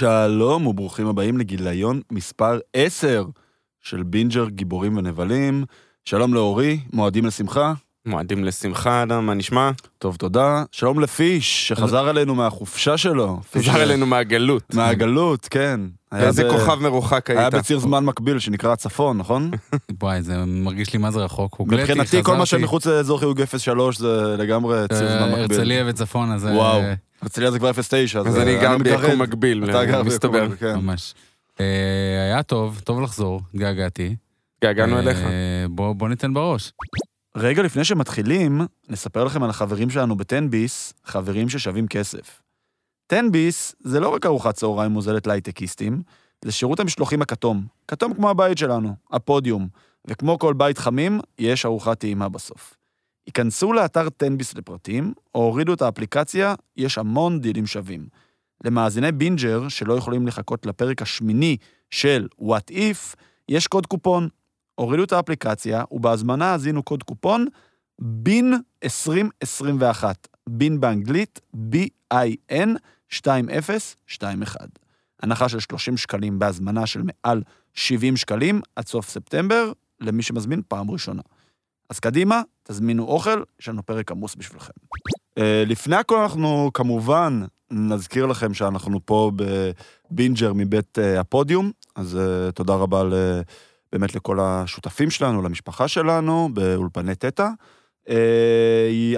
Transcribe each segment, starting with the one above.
שלום וברוכים הבאים לגיליון מספר 10 של בינג'ר גיבורים ונבלים. שלום לאורי, מועדים לשמחה. מועדים לשמחה, אדם, מה נשמע? טוב, תודה. שלום לפיש, שחזר אלינו מהחופשה שלו. חזר אלינו מהגלות. מהגלות, כן. איזה כוכב מרוחק היית. היה בציר זמן מקביל שנקרא הצפון, נכון? וואי, זה מרגיש לי מה זה רחוק. הוגלתי, מבחינתי כל מה. שמחוץ לאזור חיוג 03 זה לגמרי ציר אה, זמן מקביל. הרצליה וצפון, אז... וואו. הרצליה זה כבר 09. אז אני גר מתגרד. ביקום מקביל, אתה גר מסתבר. ביקום מקביל, כן. ממש. אה, היה טוב, טוב לחזור, התגעגעתי. געגענו אה, אליך. בוא ניתן בראש. רגע לפני שמתחילים, נספר לכם על החברים שלנו בטנביס, חברים ששווים כסף. טנביס זה לא רק ארוחת צהריים מוזלת להייטקיסטים, זה שירות המשלוחים הכתום. כתום כמו הבית שלנו, הפודיום. וכמו כל בית חמים, יש ארוחת טעימה בסוף. היכנסו לאתר תן ביס לפרטים, או הורידו את האפליקציה, יש המון דילים שווים. למאזיני בינג'ר, שלא יכולים לחכות לפרק השמיני של What If, יש קוד קופון. הורידו את האפליקציה, ובהזמנה הזינו קוד קופון BIN 2021. BIN באנגלית, B-I-N 2021. הנחה של 30 שקלים בהזמנה של מעל 70 שקלים עד סוף ספטמבר, למי שמזמין פעם ראשונה. אז קדימה, תזמינו אוכל, יש לנו פרק עמוס בשבילכם. אה, לפני הכל אנחנו כמובן נזכיר לכם שאנחנו פה בבינג'ר מבית אה, הפודיום, אז אה, תודה רבה. באמת לכל השותפים שלנו, למשפחה שלנו, באולפני תטא.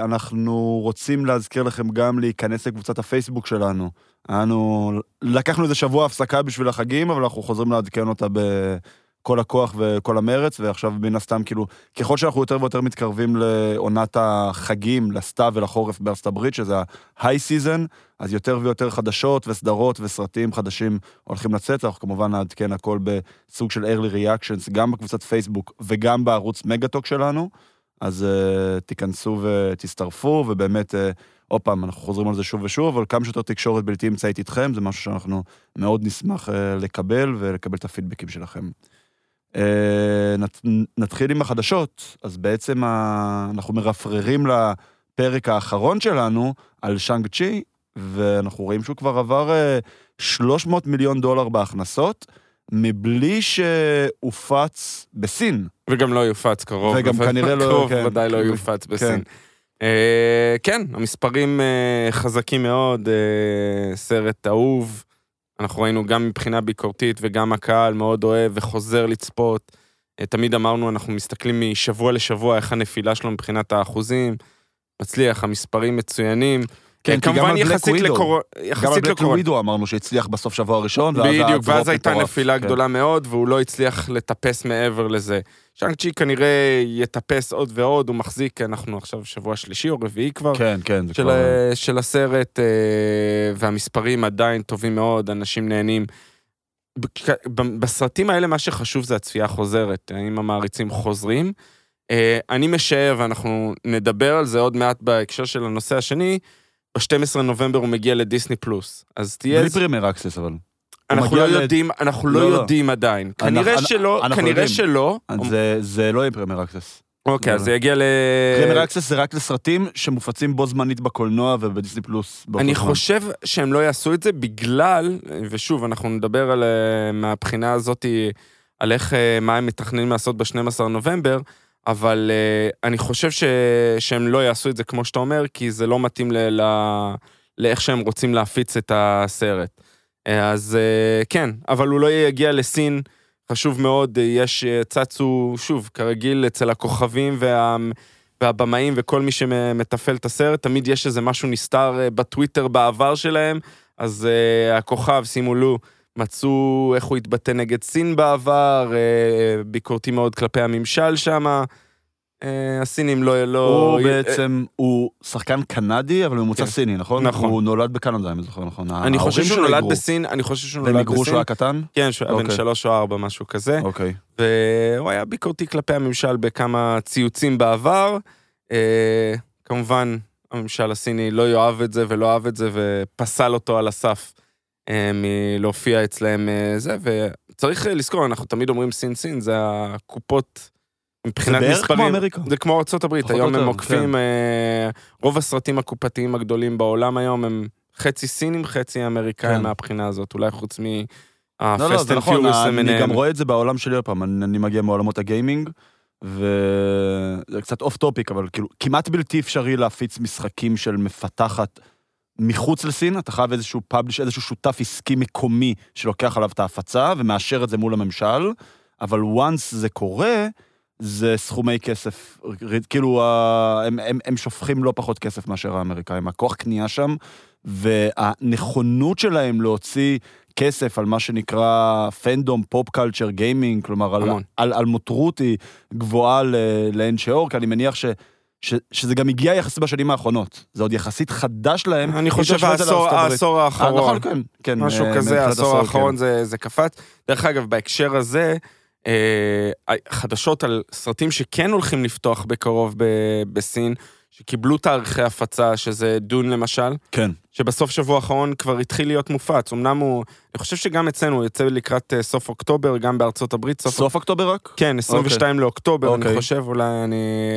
אנחנו רוצים להזכיר לכם גם להיכנס לקבוצת הפייסבוק שלנו. אנו, לקחנו איזה שבוע הפסקה בשביל החגים, אבל אנחנו חוזרים לעדכן אותה בכל הכוח וכל המרץ, ועכשיו מן הסתם, כאילו, ככל שאנחנו יותר ויותר מתקרבים לעונת החגים, לסתיו ולחורף בארצות הברית, שזה ה-high season, אז יותר ויותר חדשות וסדרות וסרטים חדשים הולכים לצאת, אנחנו כמובן נעדכן הכל בסוג של early reactions, גם בקבוצת פייסבוק וגם בערוץ מגה-טוק שלנו, אז uh, תיכנסו ותצטרפו, ובאמת, uh, עוד פעם, אנחנו חוזרים על זה שוב ושוב, אבל כמה שיותר תקשורת בלתי אמצעית איתכם, זה משהו שאנחנו מאוד נשמח uh, לקבל ולקבל את הפידבקים שלכם. Uh, נת, נתחיל עם החדשות, אז בעצם ה, אנחנו מרפררים לפרק האחרון שלנו על שאנג צ'י, ואנחנו רואים שהוא כבר עבר uh, 300 מיליון דולר בהכנסות, מבלי שהופץ בסין. וגם לא יופץ קרוב. וגם כנראה לא- קרוב כן. ודאי לא כן. יופץ בסין. אה, כן, המספרים אה, חזקים מאוד, אה, סרט אהוב. אנחנו ראינו גם מבחינה ביקורתית וגם הקהל מאוד אוהב וחוזר לצפות. אה, תמיד אמרנו, אנחנו מסתכלים משבוע לשבוע איך הנפילה שלו מבחינת האחוזים. מצליח, המספרים מצוינים. כן, אה, כי גם על בלק ווידו. גם על בלק. ווידו אמרנו שהצליח בסוף שבוע הראשון, ואז בדיוק, ואז הייתה. נפילה כן. גדולה מאוד, והוא לא הצליח לטפס מעבר לזה. שאנג צ'י כנראה יטפס עוד ועוד, הוא מחזיק, אנחנו עכשיו שבוע שלישי או רביעי כבר, כן, כן, זה של, כבר... של הסרט, אה, והמספרים עדיין טובים מאוד, אנשים נהנים. בסרטים האלה מה שחשוב זה הצפייה החוזרת, האם המעריצים חוזרים. אה, אני משער, ואנחנו נדבר על זה עוד מעט בהקשר של הנושא השני, ב-12 נובמבר הוא מגיע לדיסני פלוס. אז תהיה... בלי Premier Access, אבל. אנחנו לא יודעים, אנחנו לא לא, לא. יודעים עדיין. כנראה שלא, כנראה. שלא. זה- לא יהיה Premier Access. אוקיי, אז לא. זה יגיע ל... Premier Access זה רק לסרטים שמופצים בו זמנית בקולנוע ובדיסני פלוס. אני. חושב שהם לא יעשו את זה בגלל, ושוב, אנחנו נדבר על, אה, מהבחינה הזאת, על איך, אה, מה הם מתכננים לעשות ב-12 נובמבר, אבל אה, אני חושב ש, שהם לא יעשו את זה כמו שאתה אומר, כי זה לא מתאים ל, ל, לאיך שהם רוצים להפיץ את הסרט. אה, אז אה, כן, אבל הוא לא יגיע לסין, חשוב מאוד, אה, יש, צצו, שוב, כרגיל, אצל הכוכבים וה... והבמאים וכל מי שמתפעל את הסרט, תמיד יש איזה משהו נסתר בטוויטר בעבר שלהם, אז uh, הכוכב, שימו לו, מצאו איך הוא התבטא נגד סין בעבר, uh, ביקורתי מאוד כלפי הממשל שם. Uh, הסינים לא... לא הוא אה, בעצם, הוא שחקן קנדי, אבל ממוצא כן. סיני, נכון? נכון. הוא נולד בקנדה, אם אני זוכר נכון. אני חושב שהוא נולד. בסין, אני חושב שהוא והם נולד היגרו שהוא בסין. היה קטן? כן, שהוא היה בן אוקיי. שלוש או ארבע, משהו כזה. אוקיי. והוא היה ביקורתי כלפי הממשל בכמה ציוצים בעבר. אה, כמובן, הממשל הסיני לא יאהב את זה ולא אהב את זה, ופסל אותו על הסף אה, מלהופיע אצלהם אה, זה, וצריך אה, לזכור, אנחנו תמיד אומרים סין סין, זה הקופות מבחינת מספרים. כמו אמריקה. זה כמו ארצות הברית, פחות או היום הם עוקפים, אה, רוב הסרטים הקופתיים הגדולים בעולם היום הם חצי סינים, חצי אמריקאים כן. מהבחינה הזאת, אולי חוץ לא, לא, מה-Fast זה נכון, אני. גם רואה את זה בעולם שלי עוד פעם, אני אני מגיע מעולמות הגיימינג, וזה קצת off topic, אבל כאילו, כמעט בלתי אפשרי להפיץ משחקים של מפתחת מחוץ לסין, אתה חייב איזשהו publisher, איזשהו שותף עסקי מקומי שלוקח עליו את ההפצה ומאשר את זה מול הממשל, אבל once זה קורה, זה סכומי כסף, כאילו, הם, הם, הם שופכים לא פחות כסף מאשר האמריקאים. הכוח קנייה שם, והנכונות שלהם להוציא כסף על מה שנקרא פנדום, פופ קלצ'ר, גיימינג, כלומר, על. על, על מותרות היא גבוהה לאין שיעור, כי אני מניח ש... ש, שזה גם הגיע יחסית בשנים האחרונות. זה עוד יחסית חדש להם. אני חושב העשור-. העשור אה, האחרון. נכון, כן, כן. משהו אה, כזה, העשור עשור, האחרון כן. זה, זה קפץ. דרך אגב, בהקשר הזה, חדשות על סרטים שכן הולכים לפתוח בקרוב בסין, שקיבלו תאריכי הפצה, שזה דון למשל, כן. שבסוף שבוע האחרון כבר התחיל להיות מופץ. אמנם הוא, אני חושב שגם אצלנו הוא יוצא לקראת אה, סוף אוקטובר, גם בארצות הברית. סוף, סוף אוקטובר רק? כן, 22 לאוקטובר, אני אוקיי. חושב, אולי אני...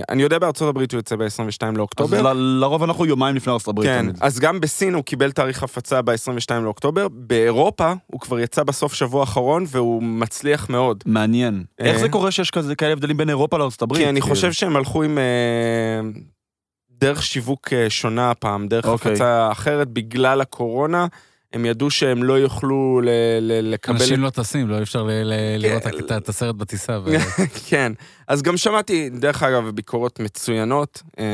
אני יודע בארצות הברית הוא יוצא ב-22 אז לאוקטובר. ל- לרוב אנחנו יומיים לפני ארצות הברית. כן, תמיד. אז גם בסין הוא קיבל תאריך הפצה ב-22 לאוקטובר, באירופה הוא כבר יצא בסוף שבוע האחרון והוא מצליח מאוד. מעניין. איך אה? זה קורה שיש כזה כאלה הבדלים בין אירופה לארצות הברית? כי אני כאילו? חושב שהם הלכו עם אה, דרך שיווק אה, שונה הפעם, דרך אוקיי. הפצה אחרת בגלל הקורונה. הם ידעו שהם לא יוכלו ל- ל- לקבל... אנשים לא טסים, לא אפשר ל- ל- כן. לראות את- את הסרט בטיסה. ו- כן, אז גם שמעתי, דרך אגב, ביקורות מצוינות. אה,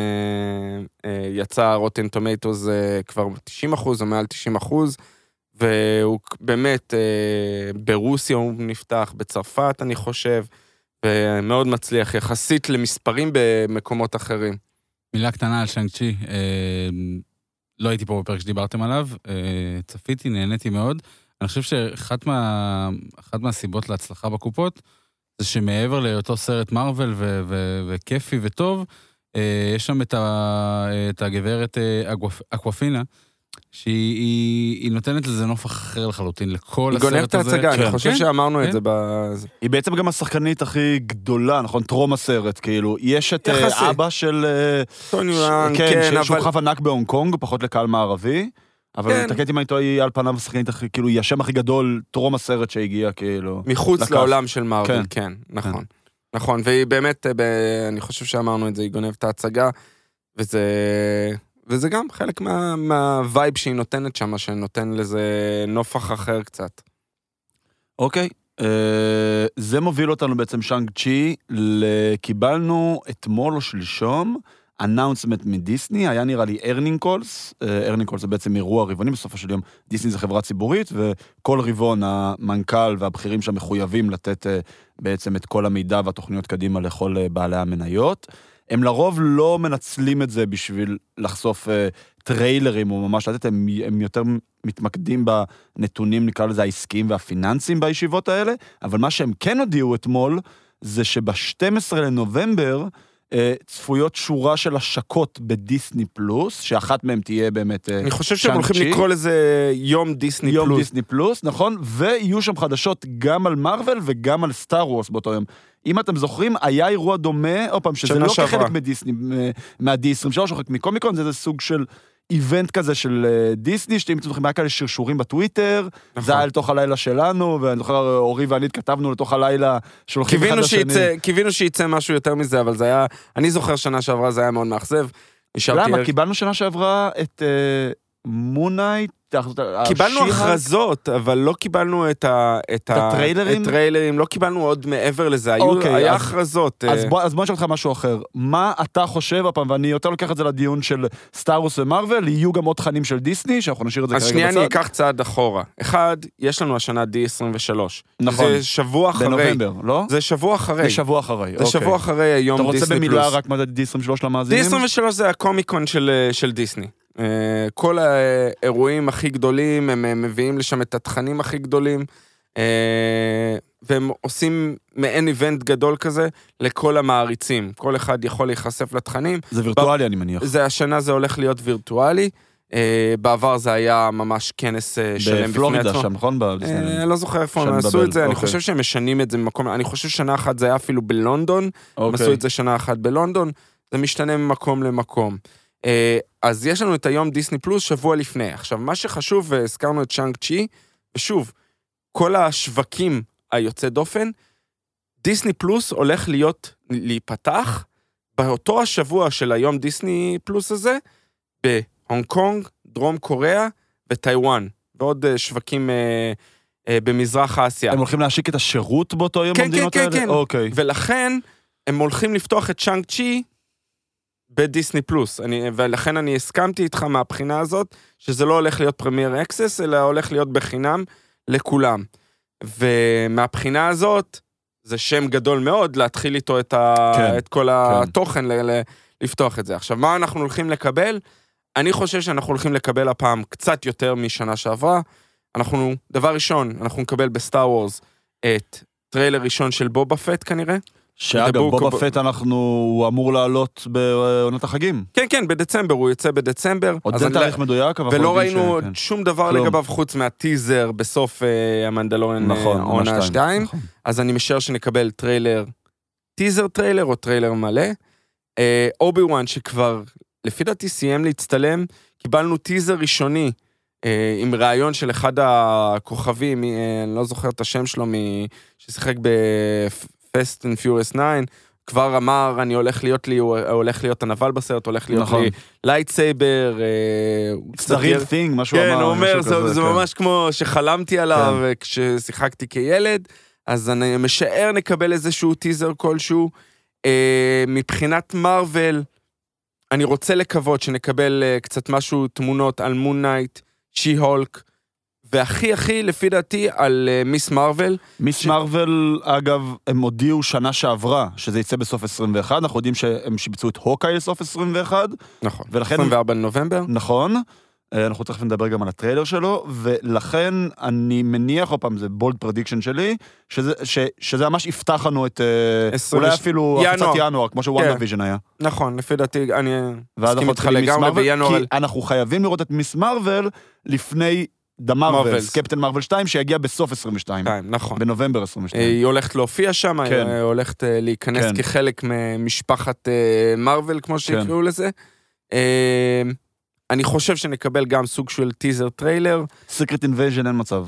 אה, יצא רוטן טומטוס כבר 90 אחוז או מעל 90 אחוז, והוא באמת, ברוסיה הוא נפתח, בצרפת אני חושב, ומאוד מצליח יחסית למספרים במקומות אחרים. מילה קטנה על שאנג צ'י, אה, לא הייתי פה בפרק שדיברתם עליו, אה, צפיתי, נהניתי מאוד. אני חושב שאחת מה, מהסיבות להצלחה בקופות, זה שמעבר להיותו סרט מארוול וכיפי וטוב, אה, יש שם את, ה- את הגברת אה, אקוו- אקוואפינה, שהיא היא, היא נותנת לזה נופח אחר לחלוטין, לכל היא הסרט גונבת הזה. את ההצגה, כן. אני חושב כן, שאמרנו את כן. זה ב... היא בעצם גם השחקנית הכי גדולה, נכון? טרום הסרט, כאילו. יש את אה, יחסית. אבא של... אה, טוני ש- יואנג, כן, כן, ש- שהוא אבל... כוכב ענק בהונג קונג, פחות לקהל מערבי. אבל כן. תקן אותי אם אני טועה, היא על פניו השחקנית הכי, כאילו, היא השם הכי גדול, טרום הסרט שהגיע, כאילו. מחוץ לקף. לעולם של מארוול, כן. כן, נכון. נכון, והיא באמת, אה, ב- אני חושב שאמרנו את זה, היא גונבת את ההצגה, וזה... וזה גם חלק מה- מה vibe שהיא נותנת שם, שנותן לזה נופח אחר קצת. אוקיי. אה, זה מוביל אותנו בעצם שאנג צ'י, קיבלנו אתמול או שלשום announcement מדיסני, היה נראה לי earnings calls, earnings calls זה בעצם אירוע רבעוני, בסופו של יום דיסני זה חברה ציבורית, וכל רבעון המנכ"ל והבכירים שם מחויבים לתת אה, בעצם את כל המידע והתוכניות קדימה לכל אה, בעלי המניות. הם לרוב לא מנצלים את זה בשביל לחשוף אה, טריילרים או ממש לתת, הם, הם יותר מתמקדים בנתונים, נקרא לזה העסקיים והפיננסיים בישיבות האלה, אבל מה שהם כן הודיעו אתמול, זה שב-12 לנובמבר צפויות שורה של השקות בדיסני פלוס, שאחת מהן תהיה באמת אה, אני חושב שהם הולכים. לקרוא לזה יום דיסני יום פלוס. דיסני פלוס, נכון? ויהיו שם חדשות גם על מארוול וגם על סטאר וורס באותו יום. אם אתם זוכרים, היה אירוע דומה, עוד פעם, שזה לא שעברה. כחלק מדיסני, אה, מה-D23 או חלק מקומיקון, זה איזה סוג של איבנט כזה של אה, דיסני, שאם אתם זוכרים, היה כאלה שרשורים בטוויטר, נכון. זה היה לתוך הלילה שלנו, ואני זוכר, אורי ואני התכתבנו לתוך הלילה, שולחים אחד לשני. קיווינו שייצא משהו יותר מזה, אבל זה היה, אני זוכר שנה שעברה זה היה מאוד מאכזב. למה? קיבלנו שנה שעברה את מונייט, קיבלנו הכרזות, אבל לא קיבלנו את ה... את ה- הטריילרים? את לא קיבלנו עוד מעבר לזה, היו, אוקיי, היה אז- הכרזות. אז אה, בוא, אז בוא נשאל אותך משהו אחר. מה אתה חושב, הפעם, ואני יותר לוקח את זה לדיון של סטארוס ומרוויל, יהיו גם עוד תכנים של דיסני, שאנחנו נשאיר את זה אז כרגע שנייה בצד. אני אקח צעד אחורה. אחד, יש לנו השנה D23. נכון. זה שבוע אחרי. בנובמבר, לא? זה שבוע אחרי. זה שבוע אחרי, זה שבוע אחרי היום אתה דיסני רוצה פלוס. במילה רק מה זה D23 למאזינים? D23 זה הקומיקון של, של דיסני. אה, כל האירועים הכי גדולים, הם מביאים לשם את התכנים הכי גדולים, אה, והם עושים מעין איבנט גדול כזה לכל המעריצים. כל אחד יכול להיחשף לתכנים. זה וירטואלי, אני מניח. זה השנה זה הולך להיות וירטואלי. אה, בעבר זה היה ממש כנס שלם בפני בפלורידה עצמו. שם, נכון? אני לא זוכר איפה הם עשו את זה, אני אוקיי. חושב שהם משנים את זה ממקום, אני חושב ששנה אחת זה היה אפילו בלונדון, הם אוקיי. עשו את זה שנה אחת בלונדון, זה משתנה ממקום למקום. אה, אז יש לנו את היום דיסני פלוס שבוע לפני. עכשיו, מה שחשוב, והזכרנו את צ'אנג צ'י, ושוב, כל השווקים היוצא דופן, דיסני פלוס הולך להיות, להיפתח באותו השבוע של היום דיסני פלוס הזה, בהונג קונג, דרום קוריאה וטיוואן, ועוד אה, שווקים אה, אה, במזרח אסיה. הם הולכים להשיק את השירות באותו יום כן, במדינות כן, האלה? כן, כן. אוקיי. ולכן הם הולכים לפתוח את שאנג צ'י בדיסני פלוס. אני, ולכן אני הסכמתי איתך מהבחינה הזאת, שזה לא הולך להיות Premier Access, אלא הולך להיות בחינם לכולם. ומהבחינה הזאת, זה שם גדול מאוד להתחיל איתו את, ה, כן, את כל כן. התוכן, ל, ל, לפתוח את זה. עכשיו, מה אנחנו הולכים לקבל? אני חושב שאנחנו הולכים לקבל הפעם קצת יותר משנה שעברה. אנחנו, דבר ראשון, אנחנו נקבל בסטאר וורס את טריילר ראשון של בובה פט כנראה. שאגב, בובה פט אנחנו, הוא אמור לעלות בעונת החגים. כן, כן, בדצמבר, הוא יוצא בדצמבר. עוד אין אני- תאריך מדויק, אבל... ולא ראינו ש- כן. שום דבר כלום. לגביו חוץ מהטיזר בסוף אה, המנדלורן אה, נכון, עונה עונה 2. נכון. אז אני משער שנקבל טריילר, טיזר טריילר או טריילר מלא. אה, אובי וואן שכבר, לפי דעתי סיים להצטלם, קיבלנו טיזר ראשוני אה, עם ראיון של אחד הכוכבים, אני לא זוכר את השם שלו, מ- ששיחק ב-Fast and Furious 9. כבר אמר, אני הולך להיות לי, הוא הולך להיות הנבל בסרט, הולך להיות נכון. לי lightsaber. It's the real thing, מה שהוא אמר. כן, הוא אומר, זה, כזה, זה כן. ממש כמו שחלמתי עליו כששיחקתי כילד, אז אני משער נקבל איזשהו טיזר כלשהו. אה, מבחינת מארוול, אני רוצה לקוות שנקבל אה, קצת משהו, תמונות על מון נייט, שי הולק, והכי הכי, לפי דעתי, על אה, מיס מארוול. מיס מארוול, אגב, הם הודיעו שנה שעברה שזה יצא בסוף 21, אנחנו יודעים שהם שיבצו את הוקאיי לסוף 21, נכון, ולכן- 24 בנובמבר. נכון. אה, אנחנו תכף נדבר גם על הטריילר שלו, ולכן אני מניח, עוד פעם, זה bold prediction שלי, שזה, ש, שזה ממש יפתח לנו את... אה, 20 אולי אפילו ינואר. הפצת ינואר, כמו שוואנדה כן. היה. נכון, לפי דעתי, אני ואז מסכים אנחנו איתך מתחילים מיס לגמרי, מרוויל, בינואר... כי אנחנו חייבים לראות את מיס מרוויל לפני דה מרווילס. קפטן מרוויל 2, שיגיע בסוף 22, כן, נכון. בנובמבר 22. אה, היא הולכת להופיע שם, כן. היא הולכת אה, להיכנס כן. כחלק ממשפחת אה, מארוול, כמו שיקראו לזה. אה, אני חושב שנקבל גם סוג של teaser trailer. Secret Invasion אין מצב.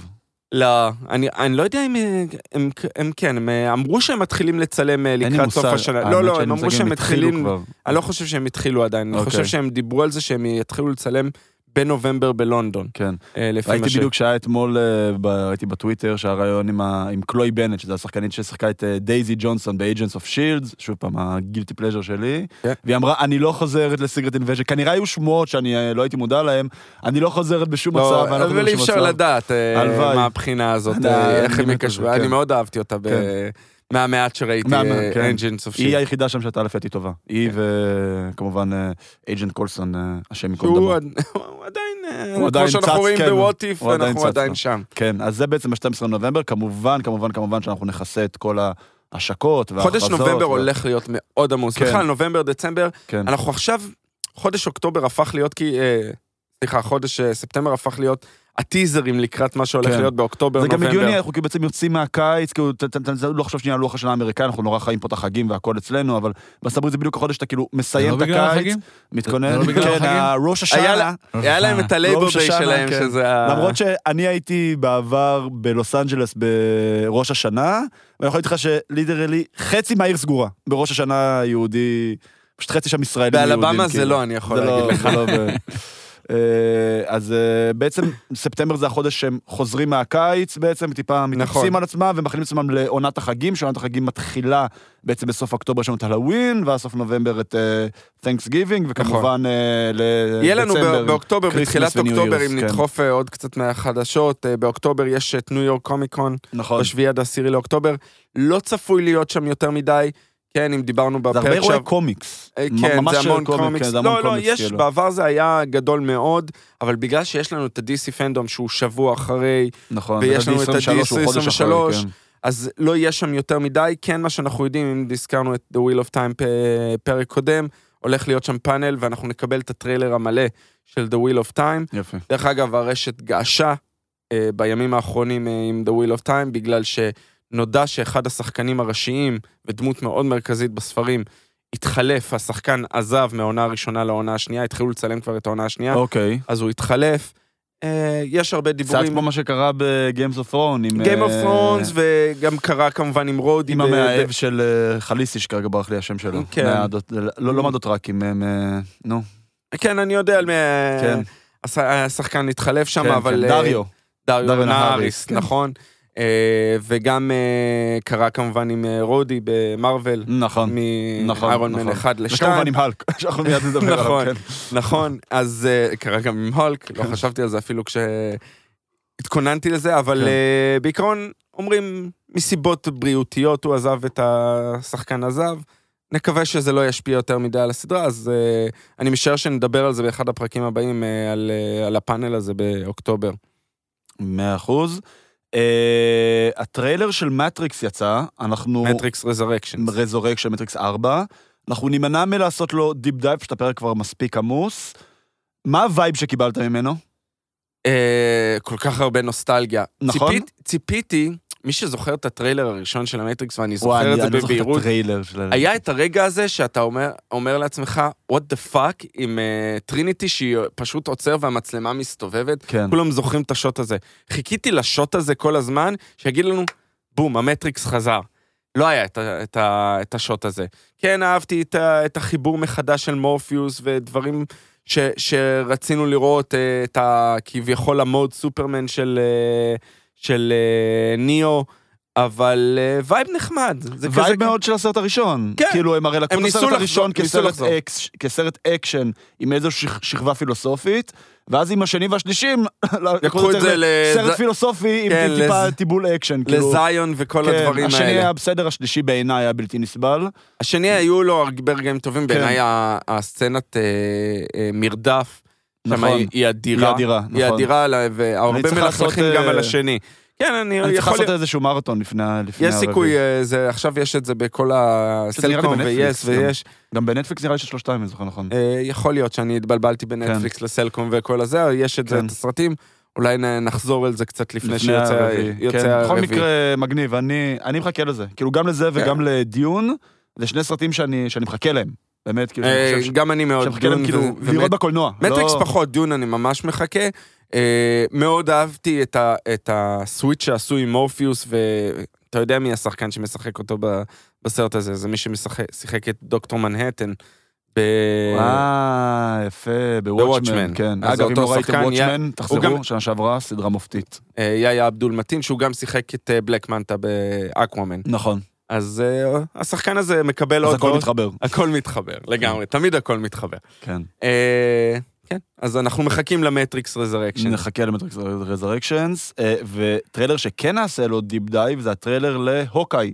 לא, אני, אני לא יודע אם אה, הם, הם כן, הם אה, אמרו שהם מתחילים לצלם אה, לקראת סוף. השנה. לא, לא, הם אמרו שהם מתחילים. אני לא חושב שהם התחילו עדיין, אני אוקיי. חושב שהם דיברו על זה שהם יתחילו לצלם בנובמבר בלונדון, כן. אה, לפי ראיתי מה ש... בדיוק שהיה אתמול, אה, ב- ראיתי בטוויטר, שהיה ריאיון עם ה- עם קלוי בנט, שזו השחקנית ששיחקה את אה, דייזי ג'ונסון ב-Agents of Shields, שוב פעם, ה guilty pleasure שלי, כן. והיא אמרה, אני לא חוזרת ל Secret Invasion, כנראה היו שמועות שאני אה, לא הייתי מודע להן, אני לא חוזרת בשום מצב, לא, ואני לא אבל אי אפשר מצב. לדעת אה. מה הבחינה הזאת, אה, איך על זה, אני כן. מאוד אהבתי אותה ב- כן. מהמעט שראיתי, מה- אה, כן. Engines of היא Shield. היחידה שם שהייתה לפי טובה. היא כן. וכמובן אייג'נט קולסון, אה, השם דמו. עד- הוא עדיין, אה, כמו שאנחנו רואים כן. בוואט איף, אנחנו עדיין. שם. כן, אז זה בעצם ה-12 נובמבר, כמובן, כמובן, כמובן שאנחנו נכסה את כל ההשקות וההכרזות. חודש נובמבר ו- הולך להיות מאוד עמוס. כן. בכלל, נובמבר, דצמבר, כן. אנחנו עכשיו, חודש אוקטובר הפך להיות כי... אה, סליחה, חודש אה, ספטמבר הפך להיות הטיזרים לקראת מה שהולך כן. להיות באוקטובר, זה גם נובמבר. הגיוני, אנחנו כאילו בעצם יוצאים מהקיץ, כאילו, ת- ת- ת- לא חושב שנייה על לוח השנה האמריקאי, אנחנו נורא חיים פה את החגים והכל אצלנו, אבל בארצות הברית זה בדיוק החודש שאתה כאילו זה מסיים את הקיץ? מתכונן, זה לא בגלל כן, החגים? הראש השנה, היה להם את ה Labor השנה, שלהם, כן. שזה ה... למרות שאני הייתי בעבר בלוס אנג'לס בראש השנה, ואני יכול להגיד לך ש literally חצי מהעיר סגורה, בראש השנה היהודי, פשוט חצי שם ישראלים יהודים. באלבמה זה כאילו. לא, אני יכול זה להגיד לא- לך. אה, אז אה, בעצם ספטמבר זה החודש שהם חוזרים מהקיץ בעצם, טיפה מתאפסים נכון. על עצמם ומכינים עצמם לעונת החגים, שעונת החגים מתחילה בעצם בסוף אוקטובר יש לנו את הלווין, ואז סוף נובמבר את תנקס גיבינג, וכמובן אה, לדצמבר. נכון. יהיה לנו ב- באוקטובר, בתחילת אוקטובר, אם כן. נדחוף אה, עוד קצת מהחדשות, אה, באוקטובר יש את ניו יורק קומיקון, נכון. בשביעי עד העשירי לאוקטובר. לא צפוי להיות שם יותר מדי, כן, אם דיברנו זה הרבה בפרק אירועי. קומיקס. אה, כן, זה המון קומיק, קומיקס. כן, זה המון לא, לא, קומיקס, יש, כאילו. בעבר זה היה גדול מאוד, אבל בגלל שיש לנו את ה-DC פנדום שהוא שבוע אחרי, נכון. ויש לנו את ה-D23 הוא חודש אחרי, ה-D23, כן. אז לא יהיה שם יותר מדי. כן, מה שאנחנו יודעים, אם הזכרנו את The Wheel of Time פרק קודם, הולך להיות שם פאנל, ואנחנו נקבל את הטריילר המלא של The Wheel of Time. יפה. דרך אגב, הרשת געשה אה, בימים האחרונים אה, עם The Wheel of Time, בגלל שנודע שאחד השחקנים הראשיים ודמות מאוד מרכזית בספרים, התחלף, השחקן עזב מהעונה הראשונה לעונה השנייה, התחילו לצלם כבר את העונה השנייה, אוקיי. אז הוא התחלף. אה, יש הרבה קצת דיבורים. כמו מה שקרה ב-Games of Thrones. עם, Game of אה, Thrones, וגם קרה כמובן עם רודי. עם ב- המאהב של אה, חליסי, שכרגע ברח לי השם שלו. כן. לא לא מהדותרקים, הם... אה, נו. ב- כן, אני יודע על מי... כן. הש- השחקן התחלף שם, כן, אבל... כן, דריו. דריו נהריס, כן. נכון. אה, וגם אה, קרה כמובן עם אה, רודי במרוויל, נכון. נכון, מאיירון מן נכון. 1 ל-2. וכמובן עם האלק, שאנחנו מיד נדבר נכון. עליו, כן. נכון, אז קרה גם עם הולק, לא חשבתי על זה אפילו כשהתכוננתי לזה, אבל כן. בעיקרון אומרים מסיבות בריאותיות הוא עזב את השחקן עזב. נקווה שזה לא ישפיע יותר מדי על הסדרה, אז אה, אני משער שנדבר על זה באחד הפרקים הבאים, אה, על, אה, על הפאנל הזה באוקטובר. מאה אחוז. אה, הטריילר של מטריקס יצא, אנחנו... מטריקס Resurrection. Resurrec של מטריקס 4. אנחנו נימנע מלעשות לו deep dive, פשוט הפרק כבר מספיק עמוס. מה ה vibe שקיבלת ממנו? אה, כל כך הרבה נוסטלגיה. נכון. ציפית, ציפיתי, מי שזוכר את הטריילר הראשון של המטריקס, ואני וואי, זוכר אני את זה לא בבהירות. היה את הרגע הזה שאתה אומר, אומר לעצמך, what the fuck, עם uh, טריניטי שהיא פשוט עוצר והמצלמה מסתובבת, כן. כולם זוכרים את ה shot הזה. חיכיתי ל shot הזה כל הזמן, שיגיד לנו, בום, המטריקס חזר. לא היה את, את, את ה shot הזה. כן, אהבתי את, את החיבור מחדש של מורפיוס ודברים ש, שרצינו לראות, אה, את הכביכול המוד Superman של, אה, של אה, ניאו, אבל אה, וייב נחמד. זה כזה... וייב מאוד של הסרט הראשון. כן. כאילו, הם הרי לקחו את הסרט לחזור- הראשון כסרט. אקס- כסרט אקשן עם איזו שכ- שכבה פילוסופית, ואז עם השני והשלישי, לקחו את זה סרט לז- פילוסופי עם כן, טיפה לז- טיבול אקשן. כאילו. לזיון וכל כן, הדברים השני האלה. היה בסדר, השלישי בעיניי היה בלתי נסבל. השני היו לו הרבה רגעים טובים, כן. בעיניי הסצנת אה, אה, מרדף, נכון. היא- היא אדירה. היא אדירה, היא נכון. אדירה, לה- והרבה מלכלכים גם אה, על השני. כן, אני אני צריך יכול... לעשות איזשהו מרתון לפני לפני יש. סיכוי, אה, זה- עכשיו יש את זה בכל הסלקום ויס גם. ויש. גם בנטפליקס נראה לי ששלושתם, אם אני זוכר נכון. אה, יכול להיות שאני התבלבלתי בנטפליקס לסלקום וכל הזה, יש את זה, כן. את הסרטים. אולי נחזור על זה קצת לפני לפני שיוצא הרביעי. כן, בכל. מקרה, מגניב, אני אני מחכה לזה. כאילו, גם לזה וגם לדיון, זה שני סרטים שאני שאני מחכה להם. באמת, כאילו, אה, אני חושב ש- גם אני מאוד, שאני מחכה להם, דון כאילו, ו- לראות בקולנוע. מטריקס לא- פחות, דיון אני ממש מחכה. אה, מאוד אהבתי את, ה, את הסוויץ' שעשו עם מורפיוס, ואתה יודע מי השחקן שמשחק אותו ב, בסרט הזה, זה מי ששיחק את דוקטור מנהטן. ב... אה, יפה, בוואטשמן. כן. אז אגב, אם אותו לא ראיתם שחקן, וואטשמן, הוא תחזרו, גם- שנה שעברה, סדרה מופתית. אה, יאיה אבדול מתין, שהוא גם שיחק את בלק מנטה באקוואמן. נכון. אז אה, השחקן הזה מקבל אז עוד הכל ועוד. מתחבר. הכל מתחבר, לגמרי, תמיד הכל מתחבר. כן. אה, כן, אז אנחנו מחכים למטריקס Resurrection. נחכה למטריקס Resurrections, וטריילר שכן נעשה לו deep dive זה הטריילר להוקאי,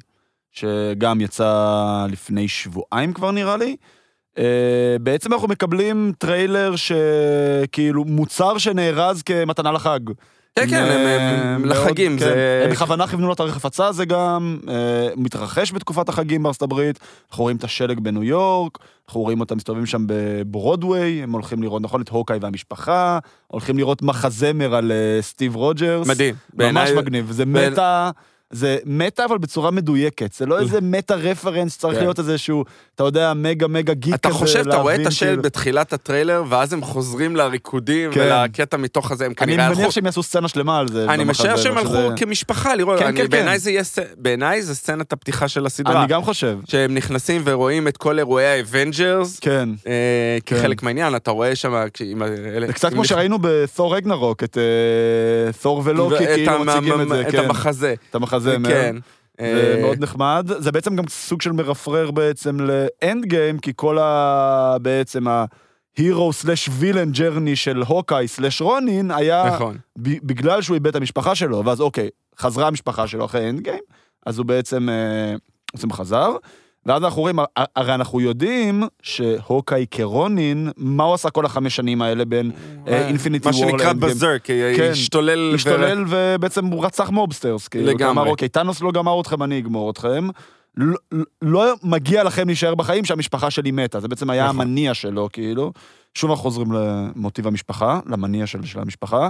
שגם יצא לפני שבועיים כבר נראה לי. אה, בעצם אנחנו מקבלים טריילר שכאילו מוצר שנארז כמתנה לחג. כן, כן, הם- לחגים, כן. הם בכוונה כיוונו לו תאריך הפצה זה גם, אה, מתרחש בתקופת החגים בארצות הברית, אנחנו רואים את השלג בניו יורק, אנחנו רואים אותם מסתובבים שם בברודוויי, הם הולכים לראות, נכון, את הוקאי והמשפחה, הולכים לראות מחזמר על אה, סטיב רוג'רס. מדהים. ממש מגניב, זה meta, זה meta אבל בצורה מדויקת, זה לא איזה meta reference, צריך כן. להיות איזשהו, אתה יודע, mega mega geek כזה, אתה חושב, אתה רואה את השלט כאילו. בתחילת הטריילר, ואז הם חוזרים לריקודים כן. ולקטע מתוך הזה, הם אני כנראה הלכו... מניח שהם יעשו סצנה שלמה על זה. אני משער שהם הלכו שזה- כמשפחה לראות, כן, אני- כן, כן. בעיניי זה יהיה, בעיניי זה סצנת הפתיחה של הסדרה. אני גם חושב, שהם נכנסים ורואים את כל אירועי האבנג'רס, כן. אה, כן. כחלק מהעניין, אתה רואה שם... זה קצת כמו שראינו בתור רגנרוק, את אה, תור ולוקי, כאילו מציגים את זה, את כן, המחזה. את המחזמר. כן. זה אה, מאוד נחמד. זה בעצם גם סוג של מרפרר בעצם ל Endgame, כי כל ה... בעצם ה-hero slash villain journey של הוקאי slash רונין היה נכון. ב- בגלל שהוא איבד את המשפחה שלו, ואז אוקיי, חזרה המשפחה שלו אחרי אנד גיים, אז הוא בעצם, אה, בעצם חזר. ואז אנחנו רואים, הר- הרי אנחנו יודעים שהוקאי כרונין, מה הוא עשה כל החמש שנים האלה בין אינפיניטי מה וור שנקרא בזרק, כן. השתולל. השתולל ובעצם הוא רצח מובסטרס. כאילו, לגמרי. הוא אמר, אוקיי, טאנוס לא גמר אתכם, אני אגמור אתכם. לא, לא מגיע לכם להישאר בחיים שהמשפחה שלי מתה, זה בעצם היה נכון. המניע שלו, כאילו. שוב אנחנו חוזרים למוטיב המשפחה, למניע של, של המשפחה.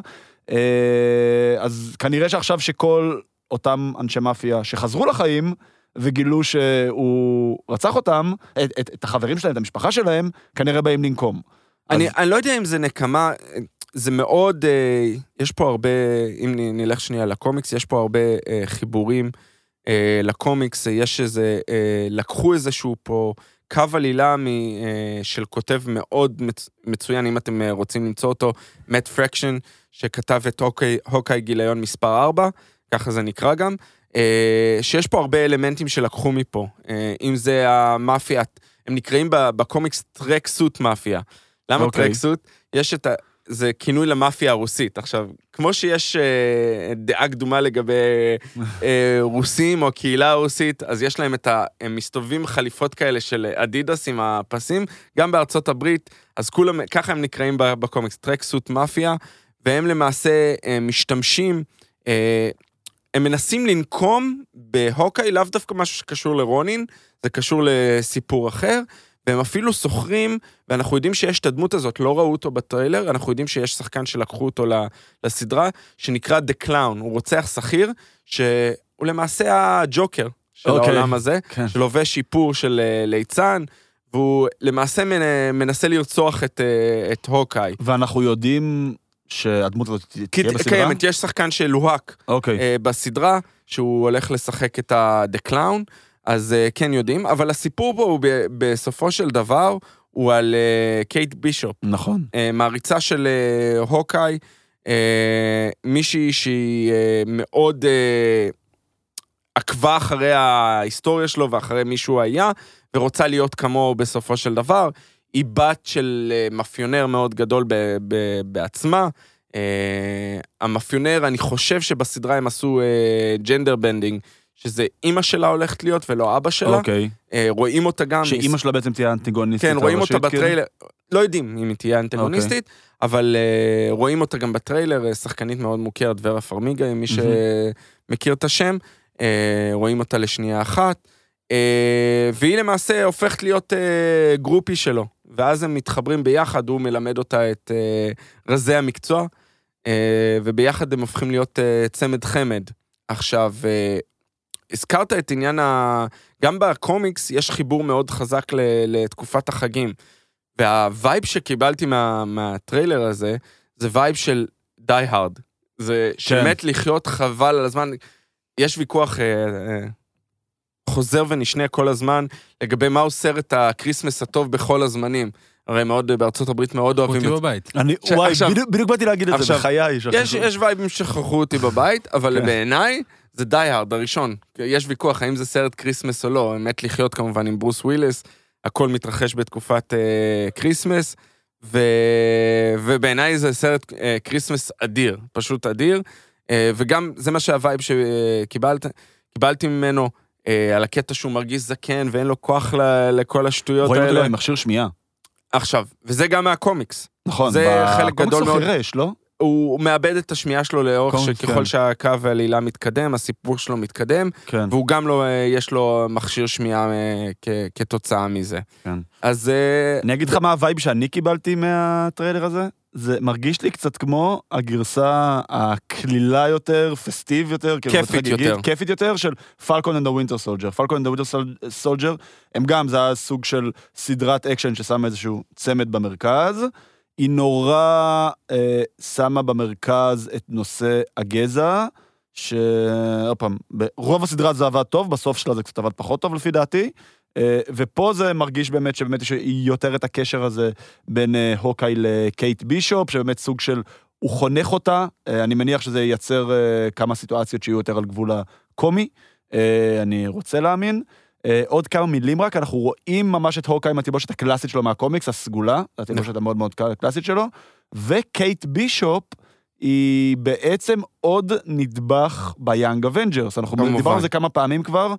אה, אז כנראה שעכשיו שכל אותם אנשי מאפיה שחזרו לחיים, וגילו שהוא רצח אותם, את, את, את החברים שלהם, את המשפחה שלהם, כנראה באים לנקום. אני, אז- אני לא יודע אם זה נקמה, זה מאוד, אה, יש פה הרבה, אם נלך שנייה לקומיקס, יש פה הרבה אה, חיבורים אה, לקומיקס, אה, יש איזה, אה, לקחו איזשהו פה קו עלילה מ, אה, של כותב מאוד מצ, מצוין, אם אתם אה, רוצים למצוא אותו, מאט פרקשן, שכתב את הוקאי גיליון מספר 4, ככה זה נקרא גם, אה, שיש פה הרבה אלמנטים שלקחו מפה, אה, אם זה המאפיה, הם נקראים בקומיקס Tracksuit Mafia. למה אוקיי. Tracksuit? יש את ה... זה כינוי למאפיה הרוסית. עכשיו, כמו שיש אה, דעה קדומה לגבי אה, רוסים או הקהילה הרוסית, אז יש להם את ה... הם מסתובבים חליפות כאלה של אדידס עם הפסים, גם בארצות הברית, אז כולם, ככה הם נקראים בקומיקס, טרק סוט מאפיה, והם למעשה אה, משתמשים, אה, הם מנסים לנקום בהוקאי, לאו דווקא משהו שקשור לרונין, זה קשור לסיפור אחר, והם אפילו שוכרים, ואנחנו יודעים שיש את הדמות הזאת, לא ראו אותו בטריילר, אנחנו יודעים שיש שחקן שלקחו אותו לסדרה, שנקרא The Clown, הוא רוצח שכיר, שהוא למעשה הג'וקר של אוקיי. העולם הזה, כן. שלובש איפור של אה, ליצן, והוא למעשה מנ- מנסה לרצוח את, אה, את הוקאי. ואנחנו יודעים שהדמות הזאת תהיה בסדרה? קיימת, יש שחקן שלוהק אוקיי. אה, בסדרה, שהוא הולך לשחק את ה-The Clown, אז אה, כן יודעים, אבל הסיפור פה הוא ב- בסופו של דבר, הוא על אה, קייט בישופ, נכון. מעריצה של הוקאי, מישהי שהיא מאוד עקבה אחרי ההיסטוריה שלו ואחרי מי שהוא היה, ורוצה להיות כמוהו בסופו של דבר. היא בת של אה, מאפיונר מאוד גדול ב- ב- בעצמה. אה, המאפיונר, אני חושב שבסדרה הם עשו gender bending, שזה אימא שלה הולכת להיות ולא אבא שלה. אוקיי. אה, רואים אותה גם. שאימא שלה בעצם תהיה האנטיגוניסטית כן, רואים אותה כאילו? בטריילר, לא יודעים אם היא תהיה אנטגוניסטית, אבל uh, רואים אותה גם בטריילר, שחקנית מאוד מוכרת, ורה פרמיגה, מי שמכיר את השם, uh, רואים אותה לשנייה אחת, uh, והיא למעשה הופכת להיות uh, גרופי שלו, ואז הם מתחברים ביחד, הוא מלמד אותה את uh, רזי המקצוע, uh, וביחד הם הופכים להיות uh, צמד חמד. עכשיו, הזכרת את עניין ה... גם בקומיקס יש חיבור מאוד חזק. לתקופת החגים. וה vibe שקיבלתי מה... מהטריילר הזה, זה vibe של Die Hard. זה שם תחיות חבל על הזמן. יש ויכוח אה, אה, חוזר ונשנה כל הזמן לגבי מהו סרט ה Christmas הטוב בכל הזמנים. הרי מאוד, בארצות הברית מאוד אוהבים את שכחו אותי בבית. אני, ש- וואי, עכשיו- בדיוק- בדיוק באתי להגיד את זה, עכשיו, בחיי. יש. יש וייבים שכחו אותי בבית, אבל כן. בעיניי זה Die Hard הראשון. יש ויכוח האם זה סרט Christmas או לא, מת לחיות כמובן עם ברוס וויליס, הכל מתרחש בתקופת אה, Christmas, ו... ובעיניי זה סרט אה, Christmas אדיר, פשוט אדיר, אה, וגם זה מה שה vibe שקיבלת, קיבלתי ממנו. אה, על הקטע שהוא מרגיש זקן ואין לו כוח ל- לכל השטויות רואים אותו האלה. גם עם מכשיר שמיעה. עכשיו, וזה גם מהקומיקס. נכון. זה חלק בקומיקס גדול הוא מאוד. חירש, לא? הוא מאבד את השמיעה שלו לאורך שככל כן. שהקו העלילה מתקדם, הסיפור שלו מתקדם, כן. והוא גם לא, אה, יש לו מכשיר שמיעה אה, כ- כתוצאה מזה. כן. אז אה, אני אגיד לך מה ה vibe שאני קיבלתי מהטריילר הזה. זה מרגיש לי קצת כמו הגרסה הקלילה יותר, festive יותר, כאילו, כיפית יותר. כיפית יותר של Falcon and ה Winter Soldier. Falcon and ה Winter Soldier, הם גם, זה היה סוג של סדרת אקשן ששם איזשהו צמד במרכז. היא נורא אה, שמה במרכז את נושא הגזע, שעוד פעם, ברוב הסדרה זה עבד טוב, בסוף שלה זה קצת עבד פחות טוב לפי דעתי. אה, ופה זה מרגיש באמת שבאמת יש יותר את הקשר הזה בין אה, הוקאי לקייט בישופ, שבאמת סוג של, הוא חונך אותה, אה, אני מניח שזה ייצר אה, כמה סיטואציות שיהיו יותר על גבול הקומי, אה, אני רוצה להאמין. אה, עוד כמה מילים רק, אנחנו רואים ממש את הוקאי עם התלבושת הקלאסית שלו מהקומיקס, הסגולה, התלבושת המאוד מאוד קלאסית שלו, וקייט בישופ היא בעצם עוד נדבך ב Young Avengers, אנחנו. דיברנו על זה כמה פעמים כבר.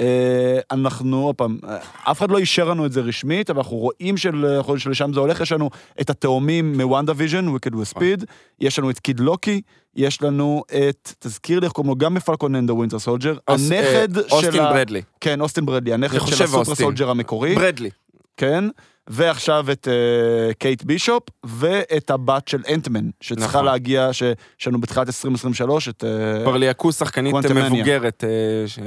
אה, אנחנו, עוד פעם, אה, אף אחד לא אישר לנו את זה רשמית, אבל אנחנו רואים של- שלשם זה הולך, יש לנו את התאומים מ WandaVision, Wiccan ו Speed, יש לנו את Kid Loki, יש לנו את, תזכיר לי איך קוראים לו, גם ב Falcon and ה Winter Soldier, הנכד אה, של אייזיאה. ברדלי. כן, אייזיאה ברדלי, הנכד של ה super. soldier המקורי, ברדלי. כן, ועכשיו את אה, קייט בישופ, ואת הבת של Ant-Man, שצריכה נכון. להגיע, שיש לנו בתחילת 2023, את אה, כבר ליהקו שחקנית. מבוגרת אה, ש- אה,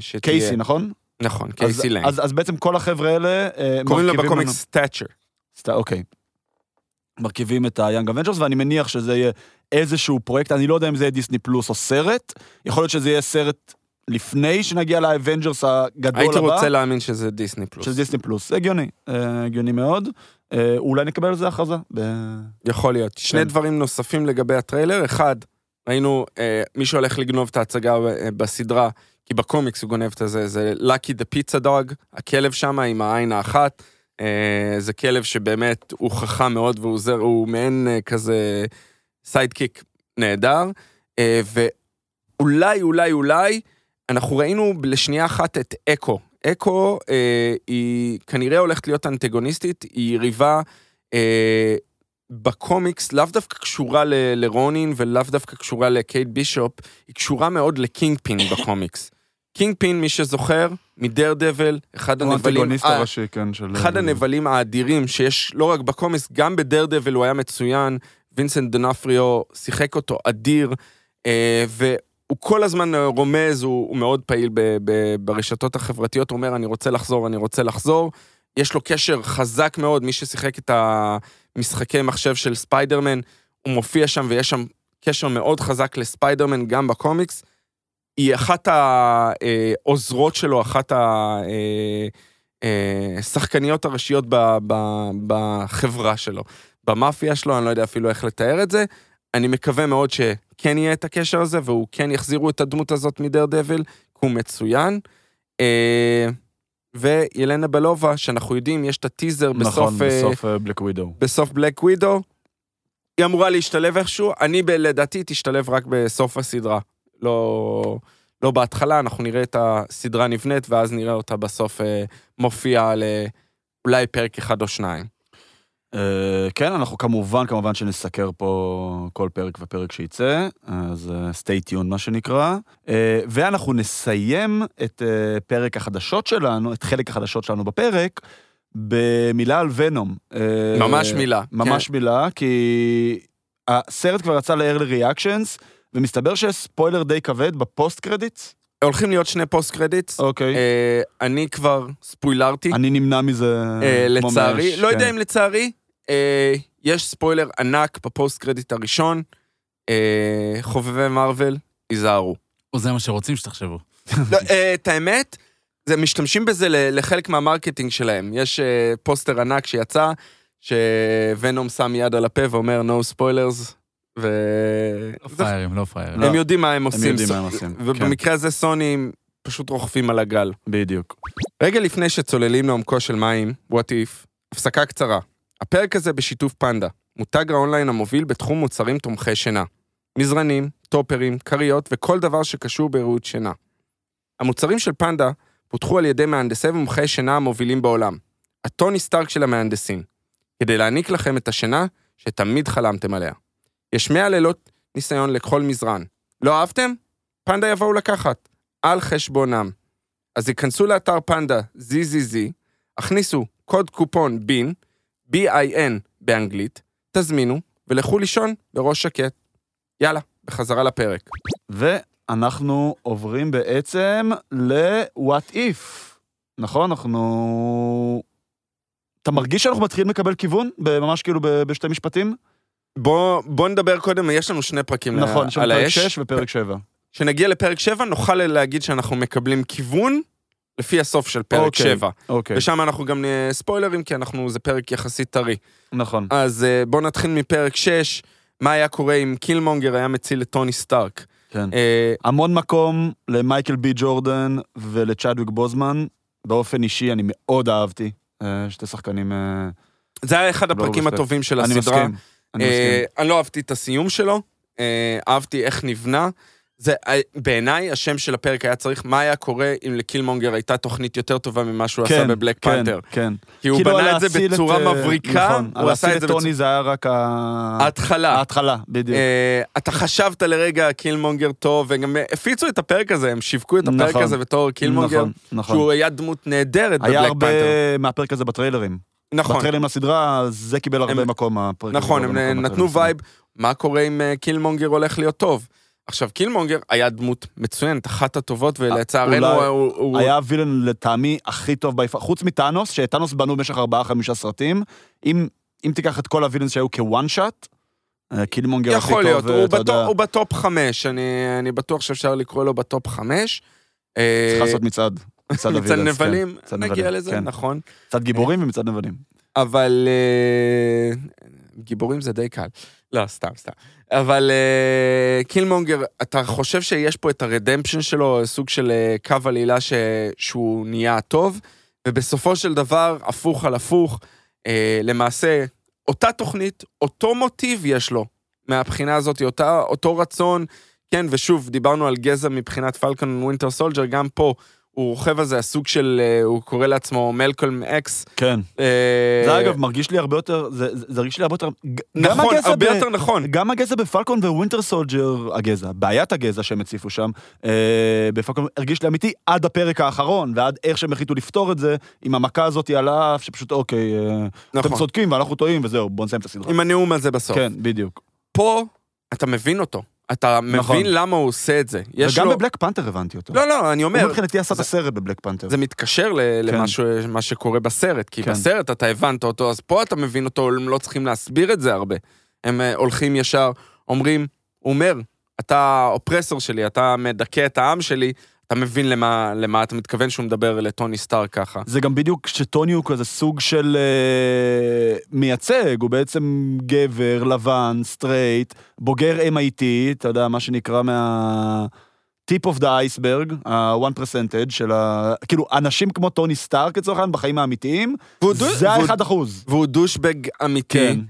שתהיה. קאסי, נכון? נכון, אז- קאסי לאנג. אז, אז בעצם כל החבר'ה האלה אה, קוראים לה בקומיקס Stature. סט- אוקיי. מרכיבים את ה-Young Avengers, ואני מניח שזה יהיה איזשהו פרויקט, אני לא יודע אם זה יהיה דיסני פלוס או סרט, יכול להיות שזה יהיה סרט לפני שנגיע ל Avengers הגדול הבא, הייתי רוצה להאמין שזה דיסני פלוס. של דיסני פלוס. הגיוני, אה, הגיוני מאוד. אה, אולי נקבל על זה הכרזה. ב- יכול להיות. שני כן. דברים נוספים לגבי הטריילר. אחד, ראינו אה, מישהו הולך לגנוב את ההצגה אה, בסדרה, כי בקומיקס הוא גונב את זה, זה Lucky the Pizza Dog, הכלב שם עם העין האחת. אה, זה כלב שבאמת הוא חכם מאוד והוא עוזר, הוא מעין אה, כזה sidekick נהדר. אה, ואולי, אולי, אולי, אנחנו ראינו לשנייה אחת את אקו. אקו אה, היא כנראה הולכת להיות אנטגוניסטית, היא יריבה אה, בקומיקס לאו דווקא קשורה ל- לרונין ולאו דווקא קשורה לקייט בישופ, היא קשורה מאוד ל Kingpin בקומיקס. Kingpin, מי שזוכר, מ Daredevil, אחד הוא הנבלים, האנטגוניסט אה, הראשי, כן, של... אחד הנבלים האדירים שיש לא רק בקומיקס, גם ב Daredevil הוא היה מצוין, וינסנט דנפריו שיחק אותו אדיר, אה, והוא כל הזמן רומז, הוא, הוא מאוד פעיל ב, ב, ברשתות החברתיות, הוא אומר, אני רוצה לחזור, אני רוצה לחזור. יש לו קשר חזק מאוד, מי ששיחק את המשחקי מחשב של ספיידרמן, הוא מופיע שם ויש שם קשר מאוד חזק לספיידרמן גם בקומיקס. היא אחת העוזרות שלו, אחת השחקניות הראשיות ב- ב- בחברה שלו, במאפיה שלו, אני לא יודע אפילו איך לתאר את זה. אני מקווה מאוד שכן יהיה את הקשר הזה, והוא כן יחזירו את הדמות הזאת מדר דביל, כי הוא מצוין. אה, וילנה בלובה, שאנחנו יודעים, יש את הטיזר בסוף... נכון, אה, בסוף בלק ווידו. בסוף בלק ווידו. היא אמורה להשתלב איכשהו, אני לדעתי תשתלב רק בסוף הסדרה. לא, לא בהתחלה, אנחנו נראה את הסדרה נבנית, ואז נראה אותה בסוף אה, מופיעה לאולי פרק אחד או שניים. אה, כן, אנחנו כמובן, כמובן שנסקר פה כל פרק ופרק שייצא, אז אה, stay tuned מה שנקרא. אה, ואנחנו נסיים את פרק החדשות שלנו, את חלק החדשות שלנו בפרק, במילה על ונום. ממש מילה. ממש מילה, כי הסרט כבר יצא ל-early reactions, ומסתבר שיש ספוילר די כבד בפוסט קרדיטס. כן. הולכים להיות שני post credits. אוקיי. אני כבר ספוילרתי, אני נמנע מזה לצערי. לא יודע כן. אם לצערי. אה, יש ספוילר ענק ב post credit הראשון. אה, חובבי מארוול, היזהרו. או זה מה שרוצים שתחשבו. לא, אה, את האמת, זה משתמשים בזה ל- לחלק מה marketing שלהם. יש אה, פוסטר ענק שיצא, ש Venom שם יד על הפה ואומר no spoilers, ו... לא פראיירים, לא פראיירים. לא. הם יודעים מה הם עושים. יודעים מה הם עושים, כן. ובמקרה הזה סוני הם פשוט רוכבים על הגל. בדיוק. רגע לפני שצוללים לעומקו של What If, הפסקה קצרה. הפרק הזה בשיתוף פנדה, מותג האונליין המוביל בתחום מוצרים תומכי שינה. מזרנים, טופרים, כריות וכל דבר שקשור בריהוט שינה. המוצרים של פנדה פותחו על ידי מהנדסי ומומחי שינה המובילים בעולם. הטוני סטארק של המהנדסים. כדי להעניק לכם את השינה שתמיד חלמתם עליה. יש 100 לילות ניסיון לכל מזרן. לא אהבתם? פנדה יבואו לקחת. על חשבונם. אז היכנסו לאתר פנדה ZZZ, הכניסו קוד קופון בין, B-I-N באנגלית, תזמינו ולכו לישון בראש שקט. יאללה, בחזרה לפרק. ואנחנו עוברים בעצם ל-what if. נכון? אנחנו... אתה מרגיש שאנחנו מתחילים לקבל כיוון? ממש כאילו ב- בשתי משפטים? בוא, בוא נדבר קודם, יש לנו שני פרקים נכון, יש על לנו פרק האש. 6 ופרק 7. כשנגיע לפרק 7 נוכל להגיד שאנחנו מקבלים כיוון לפי הסוף של פרק אוקיי. 7. אוקיי, ושם אנחנו גם נהיה ספוילרים, כי אנחנו, זה פרק יחסית טרי. נכון. אז אה, בואו נתחיל מפרק 6, מה היה קורה אם קילמונגר היה מציל את טוני סטארק. כן. אה, המון מקום למייקל בי ג'ורדן ולצ'אדוויק בוזמן. באופן אישי אני מאוד אהבתי. אה, שתי שחקנים... אה, זה היה אחד לא הפרקים בסדר. הטובים של אני הסדרה. מסכים. אני מסכים. אני לא אהבתי את הסיום שלו, אה, אהבתי איך נבנה. זה, אה, בעיניי, השם של הפרק היה צריך, מה היה קורה אם לקילמונגר הייתה תוכנית יותר טובה ממה שהוא עשה בבלק כן, פנתר. כן. כי הוא כאילו, בנה את זה להציל בצורה אה, מבריקה, נכון, הוא עשה את זה להציל את טוני זה היה רק ההתחלה. ההתחלה, בדיוק. אה, אתה חשבת לרגע קילמונגר טוב, וגם הפיצו את הפרק הזה, הם שיווקו את הפרק נכון. הזה בתור קילמונגר, נכון, נכון. שהוא היה דמות נהדרת היה ב Black הרבה Panther. מהפרק הזה בטריילרים. נכון, בטריילרים לסדרה, זה קיבל הרבה הם- מקום, הפרק. נכון, הם נתנו vibe, מה קורה אם קילמונגר הולך להיות טוב. עכשיו, קילמונגר היה דמות מצוינת, אחת הטובות, ולצערנו אולי- הוא... הוא- היה ה villain לטעמי הכי טוב ב MCU, חוץ מטאנוס, שטאנוס בנו במשך ארבעה-חמישה סרטים. אם, אם תיקח את כל ה villains שהיו כ one shot, קילמונגר הכי טוב, יכול להיות, הוא אתה בטופ- יודע, הוא בטופ חמש, אני אני בטוח שאפשר לקרוא לו בטופ חמש. אה, צריך לעשות מצעד. מצעד מצעד ה villains, כן, נבלים, מצעד נגיע לזה, כן. נכון. מצעד גיבורים ומצעד נבלים. אבל אה, גיבורים זה די קל. לא, סתם, סתם. אבל אה, קילמונגר, אתה חושב שיש פה את ה redemption שלו, סוג של אה, קו עלילה ש... שהוא נהיה טוב, ובסופו של דבר, הפוך על הפוך, אה, למעשה, אותה תוכנית, אותו מוטיב יש לו מהבחינה הזאת, אותה, אותו רצון, כן, ושוב, דיברנו על גזע מבחינת Falcon Winter Soldier, גם פה. הוא רוכב על זה, הסוג של, אה, הוא קורא לעצמו מלקולם אקס. כן. אה, זה אגב מרגיש לי הרבה יותר, זה הרגיש לי הרבה יותר, נכון, הרבה יותר נכון. גם הגזע ב Falcon Winter Soldier, הגזע, בעיית הגזע שהם הציפו שם, אה, ב Falcon הרגיש לי אמיתי עד הפרק האחרון, ועד איך שהם החליטו לפתור את זה, עם המכה הזאת על האף, שפשוט אוקיי, אתם נכון. צודקים ואנחנו טועים, וזהו, בואו נסיים את הסדרה. עם הנאום הזה בסוף. כן, בדיוק. פה, אתה מבין אותו. אתה נכון. מבין למה הוא עושה את זה. יש וגם לו... בבלק פנתר הבנתי אותו. לא, לא, אני הוא אומר, מבחינתי עשה את הסרט בבלק פנתר. זה מתקשר ל- למה ש- מה שקורה בסרט, כי כן. בסרט אתה הבנת אותו, אז פה אתה מבין אותו, הם לא צריכים להסביר את זה הרבה. הם אה, הולכים ישר, אומרים, הוא אומר, אתה האופרסור שלי, אתה מדכא את העם שלי, אתה מבין למה, למה אתה מתכוון שהוא מדבר לטוני סטאר ככה. זה גם בדיוק שטוני הוא כזה סוג של אה, מייצג, הוא בעצם גבר, לבן, סטרייט, בוגר MIT, אתה יודע, מה שנקרא מה... tip of the iceberg, ה-one percentage של ה... כאילו, אנשים כמו טוני סטארק לצורך העניין בחיים האמיתיים, זה והוא- האחד אחוז. והוא douchebag אמיתי, כן.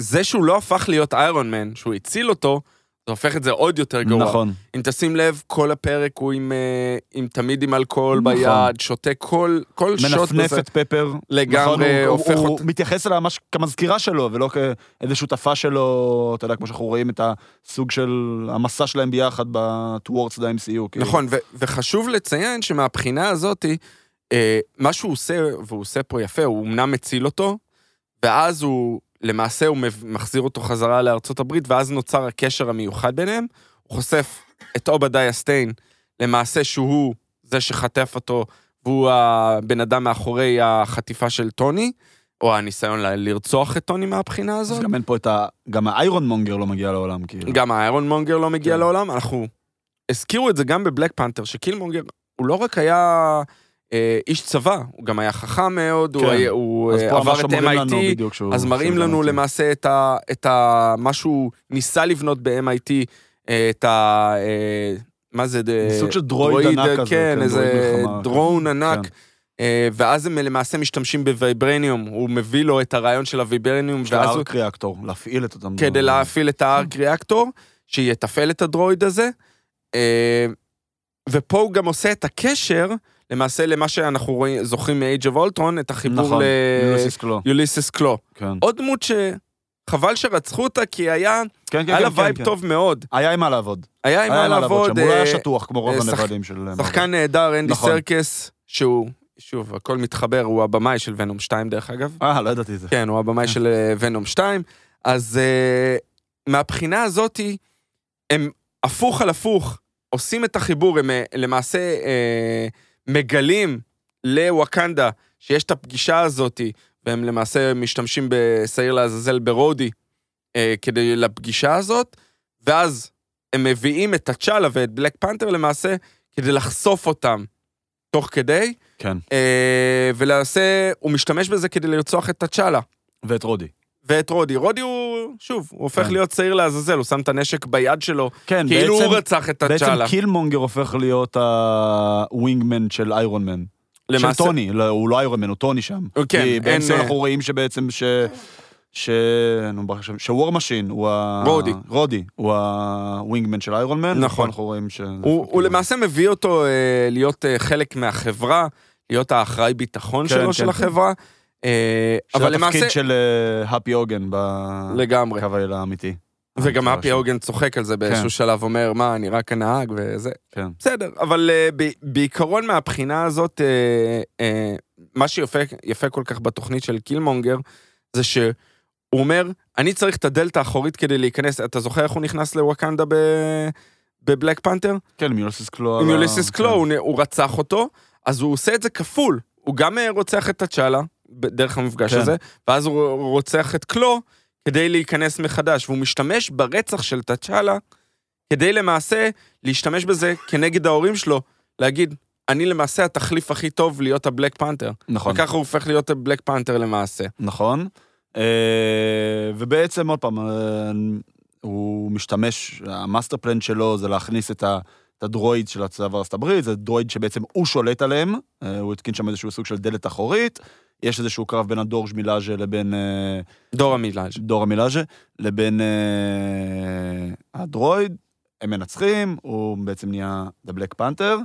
וזה שהוא לא הפך להיות Iron Man, שהוא הציל אותו, זה הופך את זה עוד יותר גרוע. נכון. אם תשים לב, כל הפרק הוא עם, אה, עם תמיד עם אלכוהול נכון. ביד, שותה כל, כל שוט מנפנף בזה. את פפר. לגמרי נכון, הוא- הופך הוא, אותה- הוא מתייחס אליה ממש כמזכירה שלו, ולא כאיזה שותפה שלו, אתה יודע, כמו שאנחנו רואים את הסוג של המסע שלהם ביחד ב-towards the MCU. כאילו. נכון, ו- וחשוב לציין שמהבחינה הזאת, אה, מה שהוא עושה, והוא עושה פה יפה, הוא אמנם מציל אותו, ואז הוא, למעשה הוא מחזיר אותו חזרה לארצות הברית, ואז נוצר הקשר המיוחד ביניהם. הוא חושף את עובדיה סטיין, למעשה שהוא זה שחטף אותו, והוא הבן אדם מאחורי החטיפה של טוני, או הניסיון לרצוח את טוני מהבחינה אז הזאת. גם אין פה את ה... גם האיירון מונגר לא מגיע לעולם, כאילו. גם האיירון מונגר לא מגיע כן. לעולם, אנחנו... הזכירו את זה גם בבלק פנתר, שקילמונגר, הוא לא רק היה איש צבא, הוא גם היה חכם מאוד, הוא, כן. הוא אז אה, עבר את MIT. אז מראים לנו. למעשה את, ה, את ה, מה שהוא ניסה לבנות ב-MIT, אה, את ה... אה, מה זה? סוג של דרויד ענק כזה, כן, כן, איזה דרויד. דרון ענק. כן. אה, ואז הם למעשה משתמשים בוויברניום, הוא מביא לו את הרעיון של הוויברניום, של הוא, הארק ריאקטור, להפעיל את אותם... כדי. להפעיל את הארק ריאקטור, שיתפעל את הדרויד הזה. אה, ופה הוא גם עושה את הקשר, למעשה למה שאנחנו רואים, זוכרים מ-Age of Ultron, את החיבור נכון, יוליסיס קלו. ליוליסס קלו. כן. עוד דמות שחבל שרצחו אותה, כי היה, כן, כן, היה לה כן, vibe כן. טוב מאוד. היה עם מה לעבוד. היה עם מה לעבוד. שם, הוא לא היה אה, שטוח כמו רוב אה, שח- הנבלים של... שחקן נהדר, אנדי נכון. סרקיס, שהוא, שוב, הכל מתחבר, הוא הבמאי של ונום 2 דרך אגב. אה, לא ידעתי את זה. כן, הוא הבמאי של אה, ונום 2. אז אה, מהבחינה הזאתי, הם הפוך על הפוך, עושים את החיבור, הם אה, למעשה אה, מגלים לווקנדה שיש את הפגישה הזאתי, והם למעשה משתמשים בשעיר לעזאזל ברודי אה, כדי לפגישה הזאת, ואז הם מביאים את תצ'אלה ואת בלק פנתר למעשה כדי לחשוף אותם תוך כדי, כן. אה, ולמעשה הוא משתמש בזה כדי לרצוח את תצ'אלה. ואת רודי. ואת רודי. רודי הוא, שוב, הוא הופך כן. להיות שעיר לעזאזל, הוא שם את הנשק ביד שלו, כן, כאילו הוא בעצם- רצח את בעצם תצ'אלה. קילמונגר הופך להיות ה wingman של איירון מן. של למעשה- טוני, לא, הוא לא איירון מן, הוא טוני שם. כן, כי אין, באמצע אה, אנחנו רואים שבעצם ש... ש... נו, ברח שם, ש War Machine הוא ה... רודי. רודי. הוא ה wingman של איירון מן. נכון. אנחנו רואים ש... הוא, הוא למעשה מביא אותו אה, להיות אה, חלק מהחברה, להיות האחראי ביטחון כן, שלו כן, של כן. החברה, אה, אבל אבל למעשה... התפקיד של אה, הפי הוגן בקו לגמרי. האלה האמיתי. וגם הפי שלו. הוגן צוחק על זה באיזשהו כן. שלב, אומר, מה, אני רק הנהג וזה. כן. בסדר, אבל אה, ב- בעיקרון מהבחינה הזאת, אה, אה, מה שיפה יפה כל כך בתוכנית של קילמונגר, זה שהוא אומר, אני צריך את הדלת האחורית כדי להיכנס, אתה זוכר איך הוא נכנס לוואקנדה ב... בבלק פנתר? כן, עם יוליסיס קלו. עם יוליסיס קלו, כן. הוא, הוא רצח אותו, אז הוא עושה את זה כפול. הוא גם אה, רוצח את תצ'אלה, דרך המפגש כן. הזה, ואז הוא רוצח את קלו כדי להיכנס מחדש, והוא משתמש ברצח של תצ'אלה כדי למעשה להשתמש בזה כנגד ההורים שלו, להגיד, אני למעשה התחליף הכי טוב להיות הבלק פנתר. נכון. וככה הוא הופך להיות הבלק פנתר למעשה. נכון. אה, ובעצם, עוד פעם, אה, הוא משתמש, ה master plan שלו זה להכניס את ה... את הדרואיד של הצבא ארצות הברית, זה דרואיד שבעצם הוא שולט עליהם, אה, הוא התקין שם איזשהו סוג של דלת אחורית, יש איזשהו קרב בין הדורז' מילאז'ה לבין אה, דור המילאז'. דור המילאז'ה, לבין אה, הדרואיד, הם מנצחים, הוא בעצם נהיה The Black Panther,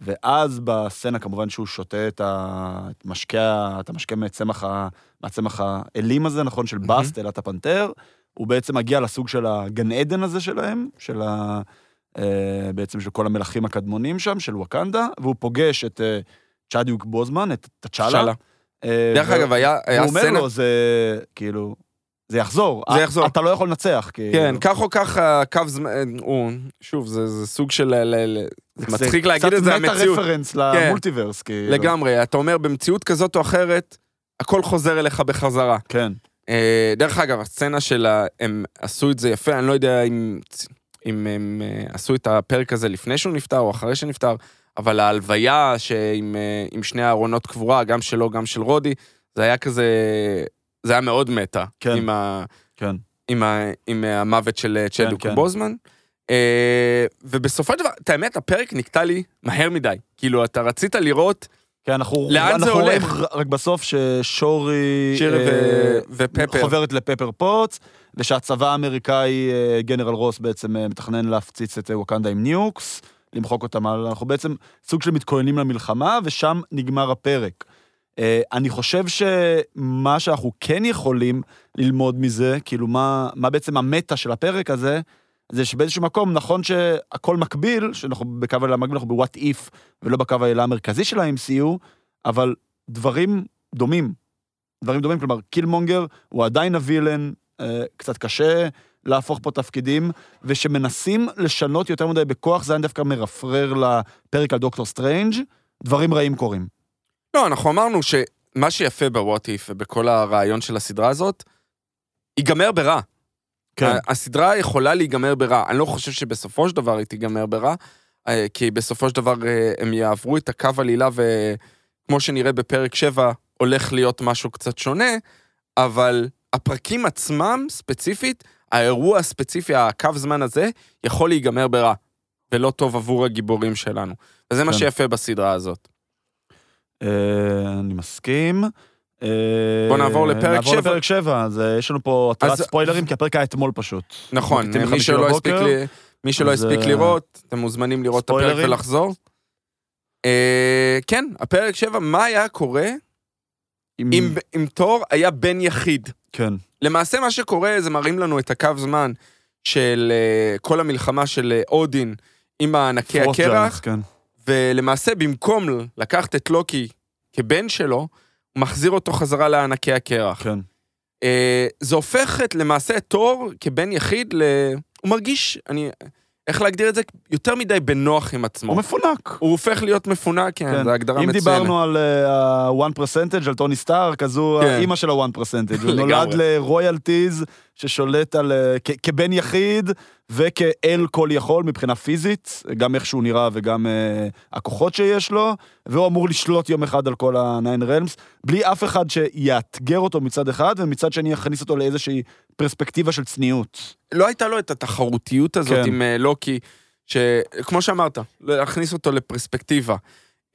ואז בסצנה כמובן שהוא שותה את ה- את משקה, את המשקה מצמח, מהצמח האלים הזה, נכון, של. באסט, אלת הפנתר, הוא בעצם מגיע לסוג של הגן עדן הזה שלהם, של ה... אה, בעצם של כל המלכים הקדמונים שם, של ווקנדה, והוא פוגש את צ'אדיוק בוזמן, את תצ'אלה. אה, דרך ו- אגב, היה היה הוא אומר סצנה... לו, זה כאילו, זה יחזור. זה אה, יחזור. אתה לא יכול לנצח, כאילו. כן, כך או כך הקו זמן, הוא, שוב, זה, זה סוג של, ל- ל- זה מצחיק להגיד את זה, קצת המציאות. מטה רפרנס למולטיברס, כאילו. לגמרי, אתה אומר, במציאות כזאת או אחרת, הכל חוזר אליך בחזרה. כן, אה, דרך אגב, הסצנה של ה... הם עשו את זה יפה, אני לא יודע אם, אם הם אה, עשו את הפרק הזה לפני שהוא נפטר או אחרי שנפטר, אבל ההלוויה שעם אה, עם שני ארונות קבורה, גם שלו, גם של רודי, זה היה כזה... זה היה מאוד meta. כן. עם, ה, כן. עם, ה, עם המוות של אה, צ'דוויק כן. בוזמן. אה, ובסופו של דבר, את האמת, הפרק נקטע לי מהר מדי. כאילו, אתה רצית לראות כן, אנחנו... לאן זה אנחנו רואים הולך? רק בסוף ששורי... שירי אה, ו- ופפר. חוברת לפפר פוטס, ושהצבא האמריקאי, גנרל רוס בעצם מתכנן להפציץ את ווקנדה עם nukes, למחוק אותם. אנחנו בעצם סוג של מתכוננים למלחמה, ושם נגמר הפרק. אה, אני חושב שמה שאנחנו כן יכולים ללמוד מזה, כאילו מה, מה בעצם המטה של הפרק הזה, זה שבאיזשהו מקום, נכון שהכל מקביל, שאנחנו בקו העלילה המקביל, אנחנו בוואט איף, ולא בקו העלילה המרכזי של ה-MCU, אבל דברים דומים. דברים דומים, כלומר, קילמונגר הוא עדיין הווילן, אה, קצת קשה להפוך פה תפקידים, ושמנסים לשנות יותר מדי בכוח, זה היה דווקא מרפרר לפרק על דוקטור סטרנג', דברים רעים קורים. לא, אנחנו אמרנו שמה שיפה ב What If ובכל הרעיון של הסדרה הזאת, ייגמר ברע. ה- הסדרה יכולה להיגמר ברע. אני לא חושב שבסופו של דבר היא תיגמר ברע, אה, כי בסופו של דבר אה, הם יעברו את הקו עלילה, וכמו שנראה בפרק 7, הולך להיות משהו קצת שונה, אבל הפרקים עצמם, ספציפית, האירוע הספציפי, הקו זמן הזה, יכול להיגמר ברע, ולא טוב עבור הגיבורים שלנו. וזה מה כן. שיפה בסדרה הזאת. אה, אני מסכים. אה, בוא נעבור לפרק נעבור שבע. לפרק 7, אז אה, יש לנו פה התראת אז- ספוילרים, כי הפרק היה אתמול פשוט. נכון, מי שלא הספיק. לי, מי שלא אז, הספיק אה, לראות, אתם מוזמנים לראות את הפרק ספוילרים? ולחזור. אה, כן, הפרק 7, מה היה קורה עם- אם אם תור היה בן יחיד? כן, למעשה מה שקורה זה מראים לנו את הקו זמן של אה, כל המלחמה של אה, אודין עם הענקי הקרח, כן. ולמעשה במקום לקחת את לוקי כבן שלו, הוא מחזיר אותו חזרה לענקי הקרח. כן. אה, זה הופך את למעשה את תור כבן יחיד ל... הוא מרגיש, אני... איך להגדיר את זה? יותר מדי בנוח עם עצמו. הוא מפונק. הוא הופך להיות מפונק, כן, כן. זו הגדרה אם מצוינת. דיברנו על ה-one percentage, על טוני סטארק, אז הוא כן. האימא של ה-one percentage. הוא. נולד לרויאלטיז ששולט על... אה, כ- כבן יחיד וכאל כל יכול מבחינה פיזית, גם איך שהוא נראה וגם אה, הכוחות שיש לו, והוא אמור לשלוט יום אחד על כל ה-nine realms, בלי אף אחד שיאתגר אותו מצד אחד, ומצד שני יכניס אותו לאיזושהי פרספקטיבה של צניעות. לא הייתה לו את התחרותיות הזאת כן. עם אה, לוקי, שכמו שאמרת, להכניס אותו לפרספקטיבה.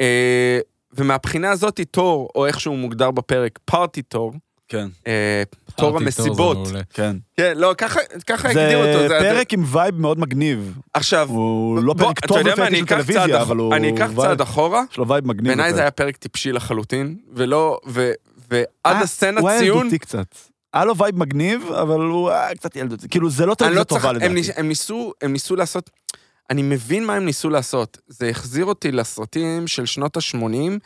אה, ומהבחינה הזאת, תור, או איך שהוא מוגדר בפרק, party תור, כן. אה, תור המסיבות. כן. כן, לא, ככה ככה הגדירו אותו. זה פרק עם vibe מאוד מגניב. עכשיו, הוא לא פרק טוב אני של טלוויזיה, אבל הוא... אני אקח צעד אחורה, יש לו vibe מגניב. בעיניי זה בפרק. היה פרק טיפשי לחלוטין, ולא, ועד אה, הסצנת הוא היה סיום, ילדותי קצת. היה לו vibe מגניב, אבל הוא היה קצת ילדותי. כאילו, זה לא טלוויזיה לא טובה לדעתי. הם, ניסו, הם ניסו לעשות, אני מבין מה הם ניסו לעשות. זה החזיר אותי לסרטים של שנות ה-80,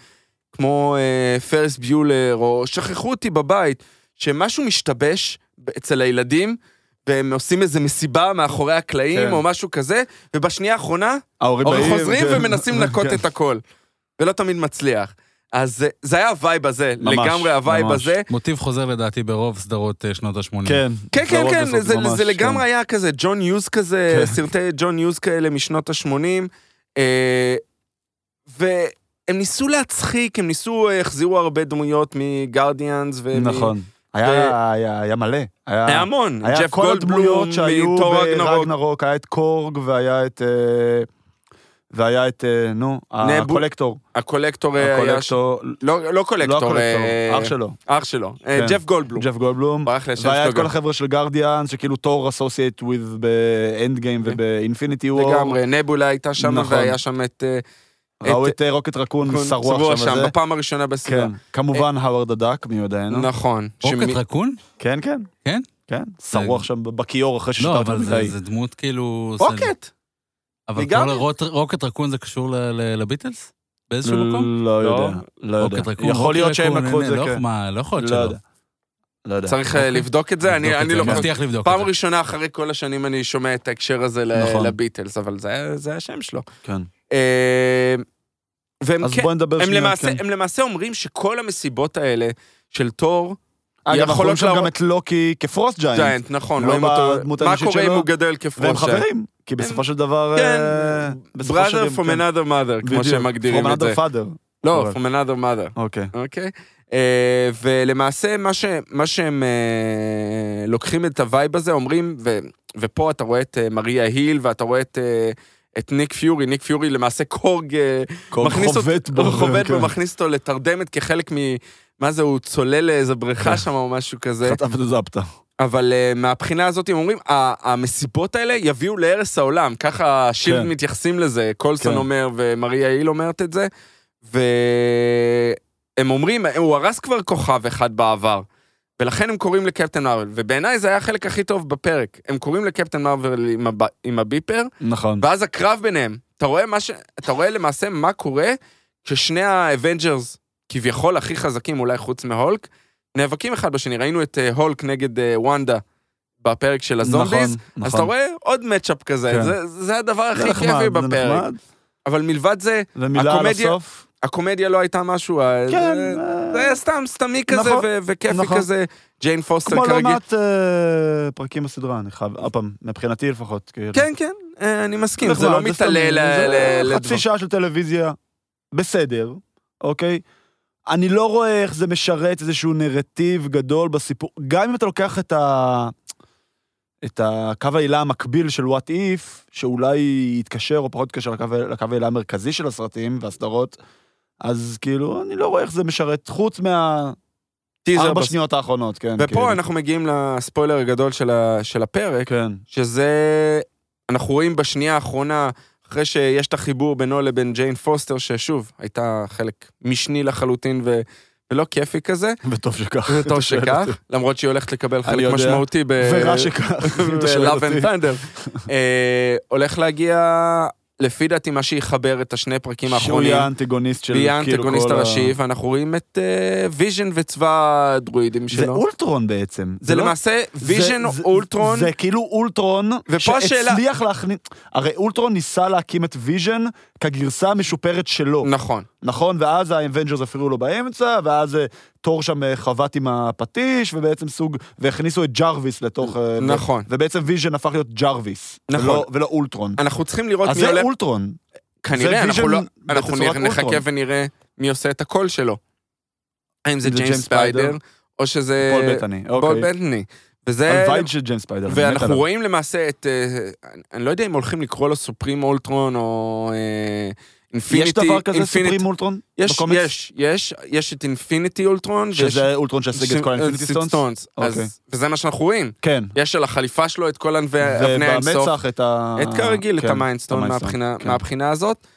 כמו אה, פריס ביולר, או שכחו אותי בבית, שמשהו משתבש אצל הילדים, והם עושים איזה מסיבה מאחורי הקלעים, כן. או משהו כזה, ובשנייה האחרונה, ההורים חוזרים כן. ומנסים לנקות כן. את הכל. ולא תמיד מצליח. אז זה- זה היה ה vibe הזה, ממש, לגמרי ה vibe ממש. הזה. מוטיב חוזר לדעתי ברוב סדרות אה, שנות ה-80. כן. כן, כן, כן, בסוף זה, ממש, זה לגמרי כן. היה כזה ג'ון יוז כזה, כן. סרטי ג'ון יוז כאלה משנות ה-80. אה, והם ניסו להצחיק, הם ניסו, אה, החזירו הרבה דמויות מגרדיאנס. ומ- נכון. היה היה- היה מלא. היה המון, היה ג'ף כל הדמויות שהיו. ברגנרוק, היה את קורג והיה את... אה, והיה את, אה, נו, הקולקטור. הקולקטור היה... ש- הקולקטור, לא לא לא קולקטור, הקולקטור, אה, אח שלו. אח שלו, כן. ג'ף גולדבלום. ג'ף גולדבלום. ברח לי השם והיה את כל. החבר'ה של גרדיאנס, שכאילו תור associates with באנד גיים ובאינפיניטי וור. לגמרי, נבולה הייתה שם, נכון. והיה שם את... אה, ראו את- אה, רוקט רקון צבוע שם וזה. בפעם הראשונה בסדרה. כן. כמובן האוורד הדק, מיודענו. נכון. רוקט רקון? כן, כן. כן? כן. שרוע שם בכיור אחרי לא, ששתרת אבל זה- מדי. זה דמות כאילו... רוקט. אבל. כל רוקט רקון זה קשור ל- ל- לביטלס? באיזשהו מקום? לא לא. יודע. לא יודע. רוקט רקון, יכול להיות שהם לקחו את זה, לא- כן. לא יכול להיות לא שלא. לא יודע. צריך אה, אוקיי. לבדוק את זה, אני לא... אני מבטיח לבדוק פעם את זה. ראשונה אחרי כל השנים אני שומע את ההקשר הזה ל- נכון. לביטלס, אבל זה השם שלו. כן. אה, והם אז כן, בואי נדבר הם שנייה. למעשה, כן. הם למעשה אומרים שכל המסיבות האלה של תור, אגב, אנחנו רואים שם להראות- גם את לוקי כ frost giant. giant, נכון, לא בדמות מה קורה אם? הוא גדל והם כ frost חברים, כי בסופו של דבר... כן, אה, brother from כן. another mother, כמו בדיוק. שהם מגדירים From את זה. another father. לא, from another mother. אוקיי. אוקיי? אה, ולמעשה, מה, ש, מה שהם אה, לוקחים את ה vibe הזה, אומרים, ו, ופה אתה רואה את מריה היל, ואתה רואה את, את ניק פיורי, ניק פיורי למעשה קורג, אה, מכניס חובט בו. חובט כן. בו, מכניס אותו לתרדמת כחלק מ... מה זה, הוא צולל לאיזה בריכה כן. שם או משהו כזה. חטף את הזפטה. אבל uh, מהבחינה הזאת הם אומרים, המסיבות האלה יביאו להרס העולם, ככה השילד כן. מתייחסים לזה, קולסון כן. אומר ומריה היל אומרת את זה, והם אומרים, הוא הרס כבר כוכב אחד בעבר, ולכן הם קוראים לקפטן מרוויל, ובעיניי זה היה החלק הכי טוב בפרק, הם קוראים לקפטן מרוויל עם, הב... עם הביפר, נכון. ואז הקרב ביניהם, אתה רואה, מה ש... אתה רואה למעשה מה קורה כששני האבנג'רס, כביכול הכי חזקים אולי חוץ מהולק, נאבקים אחד בשני. ראינו את אה, הולק נגד אה, וונדה בפרק של הזומביז, נכון, אז אתה רואה עוד matchup כזה, כן. זה, זה הדבר הכי כיפי בפרק. נחמד. אבל מלבד זה, ומילה על הקומדיה- הסוף. הקומדיה לא הייתה משהו, אה, כן. זה, אה, היה סתם סתמי כזה נכון, ו- וכיפי נכון. כזה. ג'יין פוסטר כמו לא כרגיל. מעט אה, פרקים בסדרה, אני חייב, עוד פעם, מבחינתי לפחות. כאילו. כן, כן, אה, אני מסכים, זה לא מתעלה לדבר. חצי שעה של טלוויזיה, בסדר, אוקיי? אני לא רואה איך זה משרת איזשהו נרטיב גדול בסיפור, גם אם אתה לוקח את ה... את הקו העילה המקביל של וואט איף, שאולי יתקשר או פחות יתקשר לקו לקו העילה המרכזי של הסרטים והסדרות, אז כאילו, אני לא רואה איך זה משרת, חוץ מהארבע טיזר בס- שניות האחרונות, כן. ופה כאילו. אנחנו מגיעים לספוילר הגדול של ה- של הפרק, כן, שזה, אנחנו רואים בשנייה האחרונה, אחרי שיש את החיבור בינו לבין ג'יין פוסטר, ששוב, הייתה חלק משני לחלוטין ו... ולא כיפי כזה, וטוב שכך. וטוב שכך. למרות שהיא הולכת לקבל חלק יודע. משמעותי ב... ורע שכך, אם אתה שואל ב-Love אותי. and Thunder. אה, הולך להגיע, לפי דעתי, מה שיחבר את השני פרקים שהוא האחרונים. יהיה האנטגוניסט של כאילו האנטגוניסט כל ה- הראשי, ואנחנו רואים את אה, ויז'ן וצבא הדרואידים זה שלו. אולטרון בעצם. זה לא- למעשה ויז'ן, זה- אולטרון, זה כאילו אולטרון, ופה השאלה- שהצליח להכניס... הרי אולטרון ניסה להקים את ויז'ן כגרסה המשופרת שלו, נכון. נכון? ואז האבנג'רס הפריעו לו באמצע, ואז אה, תור שם אה, חבט עם הפטיש, ובעצם סוג... והכניסו את ג'רוויס לתוך... אה, נכון. ובעצם ויז'ן הפך להיות ג'רוויס. נכון. ולא- ולא אולטרון. אנחנו צריכים לראות אז מי זה הולך... אולטרון. כנראה, זה אנחנו לא... אנחנו נחכה. ונראה מי עושה את הקול שלו. האם זה זה ג'יימס ספיידר, או שזה... פול בטני, פול אוקיי. בטני. וזה... הלוואי של ג'יימס ספיידר. ואנחנו. רואים למעשה את... אני לא יודע אם הולכים לקרוא לו סופרים אולטרון או infinity... יש דבר כזה supreme אולטרון? יש, בקומיקס? יש, יש, יש את infinity אולטרון. ויש- שזה אולטרון שהשיג את כל ה infinity stones? Stones. אוקיי. וזה מה שאנחנו רואים. כן. יש על החליפה שלו את כל ענבי- אבני האינסוף. ובמצח את ה... את כרגיל, את כן, ה mind stone את מהבחינה, כן. מהבחינה הזאת.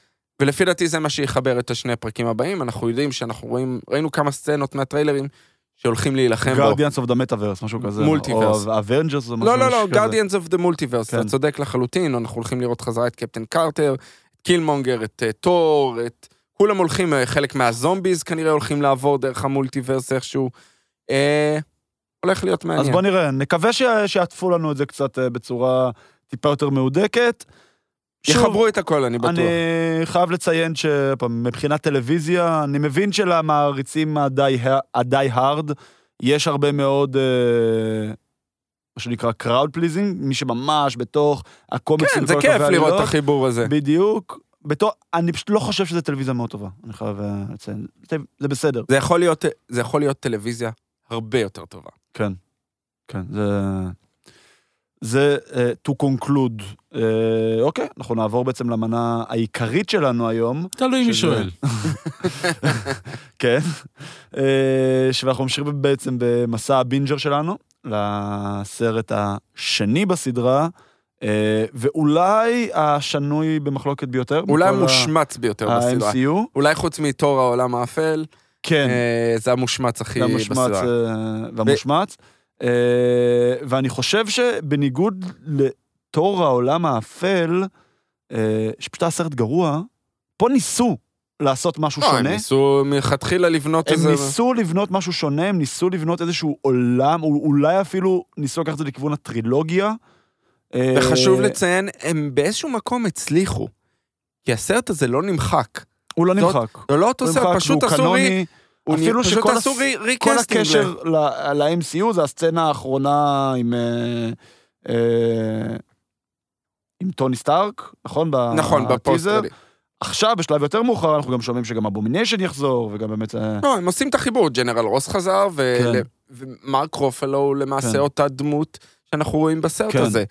ולפי דעתי זה מה שיחבר את השני הפרקים הבאים. אנחנו יודעים שאנחנו רואים, ראינו כמה סצנות מהטריילרים שהולכים להילחם בו. Guardians of the metaverse, משהו כזה. Multiverse. או אבנג'רס או משהו לא, לא, לא, כזה. Guardians of the Multiverse, כן. אתה צודק לחלוטין, אנחנו הולכים לראות חזרה את קפטן קרטר, קילמונגר, את אה, תור, את כולם הולכים, אה, חלק מהזומביז כנראה הולכים לעבור דרך ה multiverse איכשהו. אה, הולך להיות מעניין. אז בוא נראה, נקווה ש- שיעטפו לנו את זה קצת אה, בצורה טיפה יותר מהודקת. שוב, יחברו את הכל, אני בטוח. אני חייב לציין שמבחינת טלוויזיה, אני מבין שלמעריצים ה die hard, יש הרבה מאוד, אה, מה שנקרא crowd pleasing, מי שממש בתוך הקומיקסים. כן, זה כיף לראות את. החיבור הזה. בדיוק. בתור, אני פשוט לא חושב שזו טלוויזיה מאוד טובה, אני חייב אה, לציין. זה- זה בסדר. זה יכול להיות, זה יכול להיות טלוויזיה הרבה יותר טובה. כן, כן, זה... זה uh, to conclude. Uh, אוקיי, אנחנו נעבור בעצם למנה העיקרית שלנו היום. תלוי מי שזה- שואל. כן. Uh, שאנחנו ממשיכים בעצם במסע הבינג'ר שלנו, לסרט השני בסדרה, uh, ואולי השנוי במחלוקת ביותר. אולי המושמץ ביותר בסדרה. ה-MCU. אולי חוץ מתור העולם האפל, כן. אה, זה המושמץ הכי בסדרה. אה, והמושמץ. אה, ואני חושב שבניגוד לתור העולם האפל, אה, שפשוט היה סרט גרוע, פה ניסו לעשות משהו לא, הם שונה. ניסו מלכתחילה לבנות הם איזה... ניסו לבנות משהו שונה, הם ניסו לבנות איזשהו עולם, או אולי אפילו ניסו לקחת את זה לכיוון הטרילוגיה. אה, וחשוב לציין, הם באיזשהו מקום הצליחו. כי הסרט הזה לא נמחק. הוא לא זאת- נמחק. זה לא אותו הוא סרט, פשוט עשו. הוא אפילו שכל הס- כל. הקשר ל-MCU זה הסצנה האחרונה עם... אה, אה, עם טוני סטארק, נכון? נכון, בפוסט. עכשיו, בשלב יותר מאוחר, אנחנו גם שומעים שגם אבומיניישן יחזור, וגם באמת... אה, לא, הם עושים את החיבור, ג'נרל רוס חזר, ו- כן. ומרק רופלו הוא למעשה כן. אותה דמות שאנחנו רואים בסרט כן. הזה.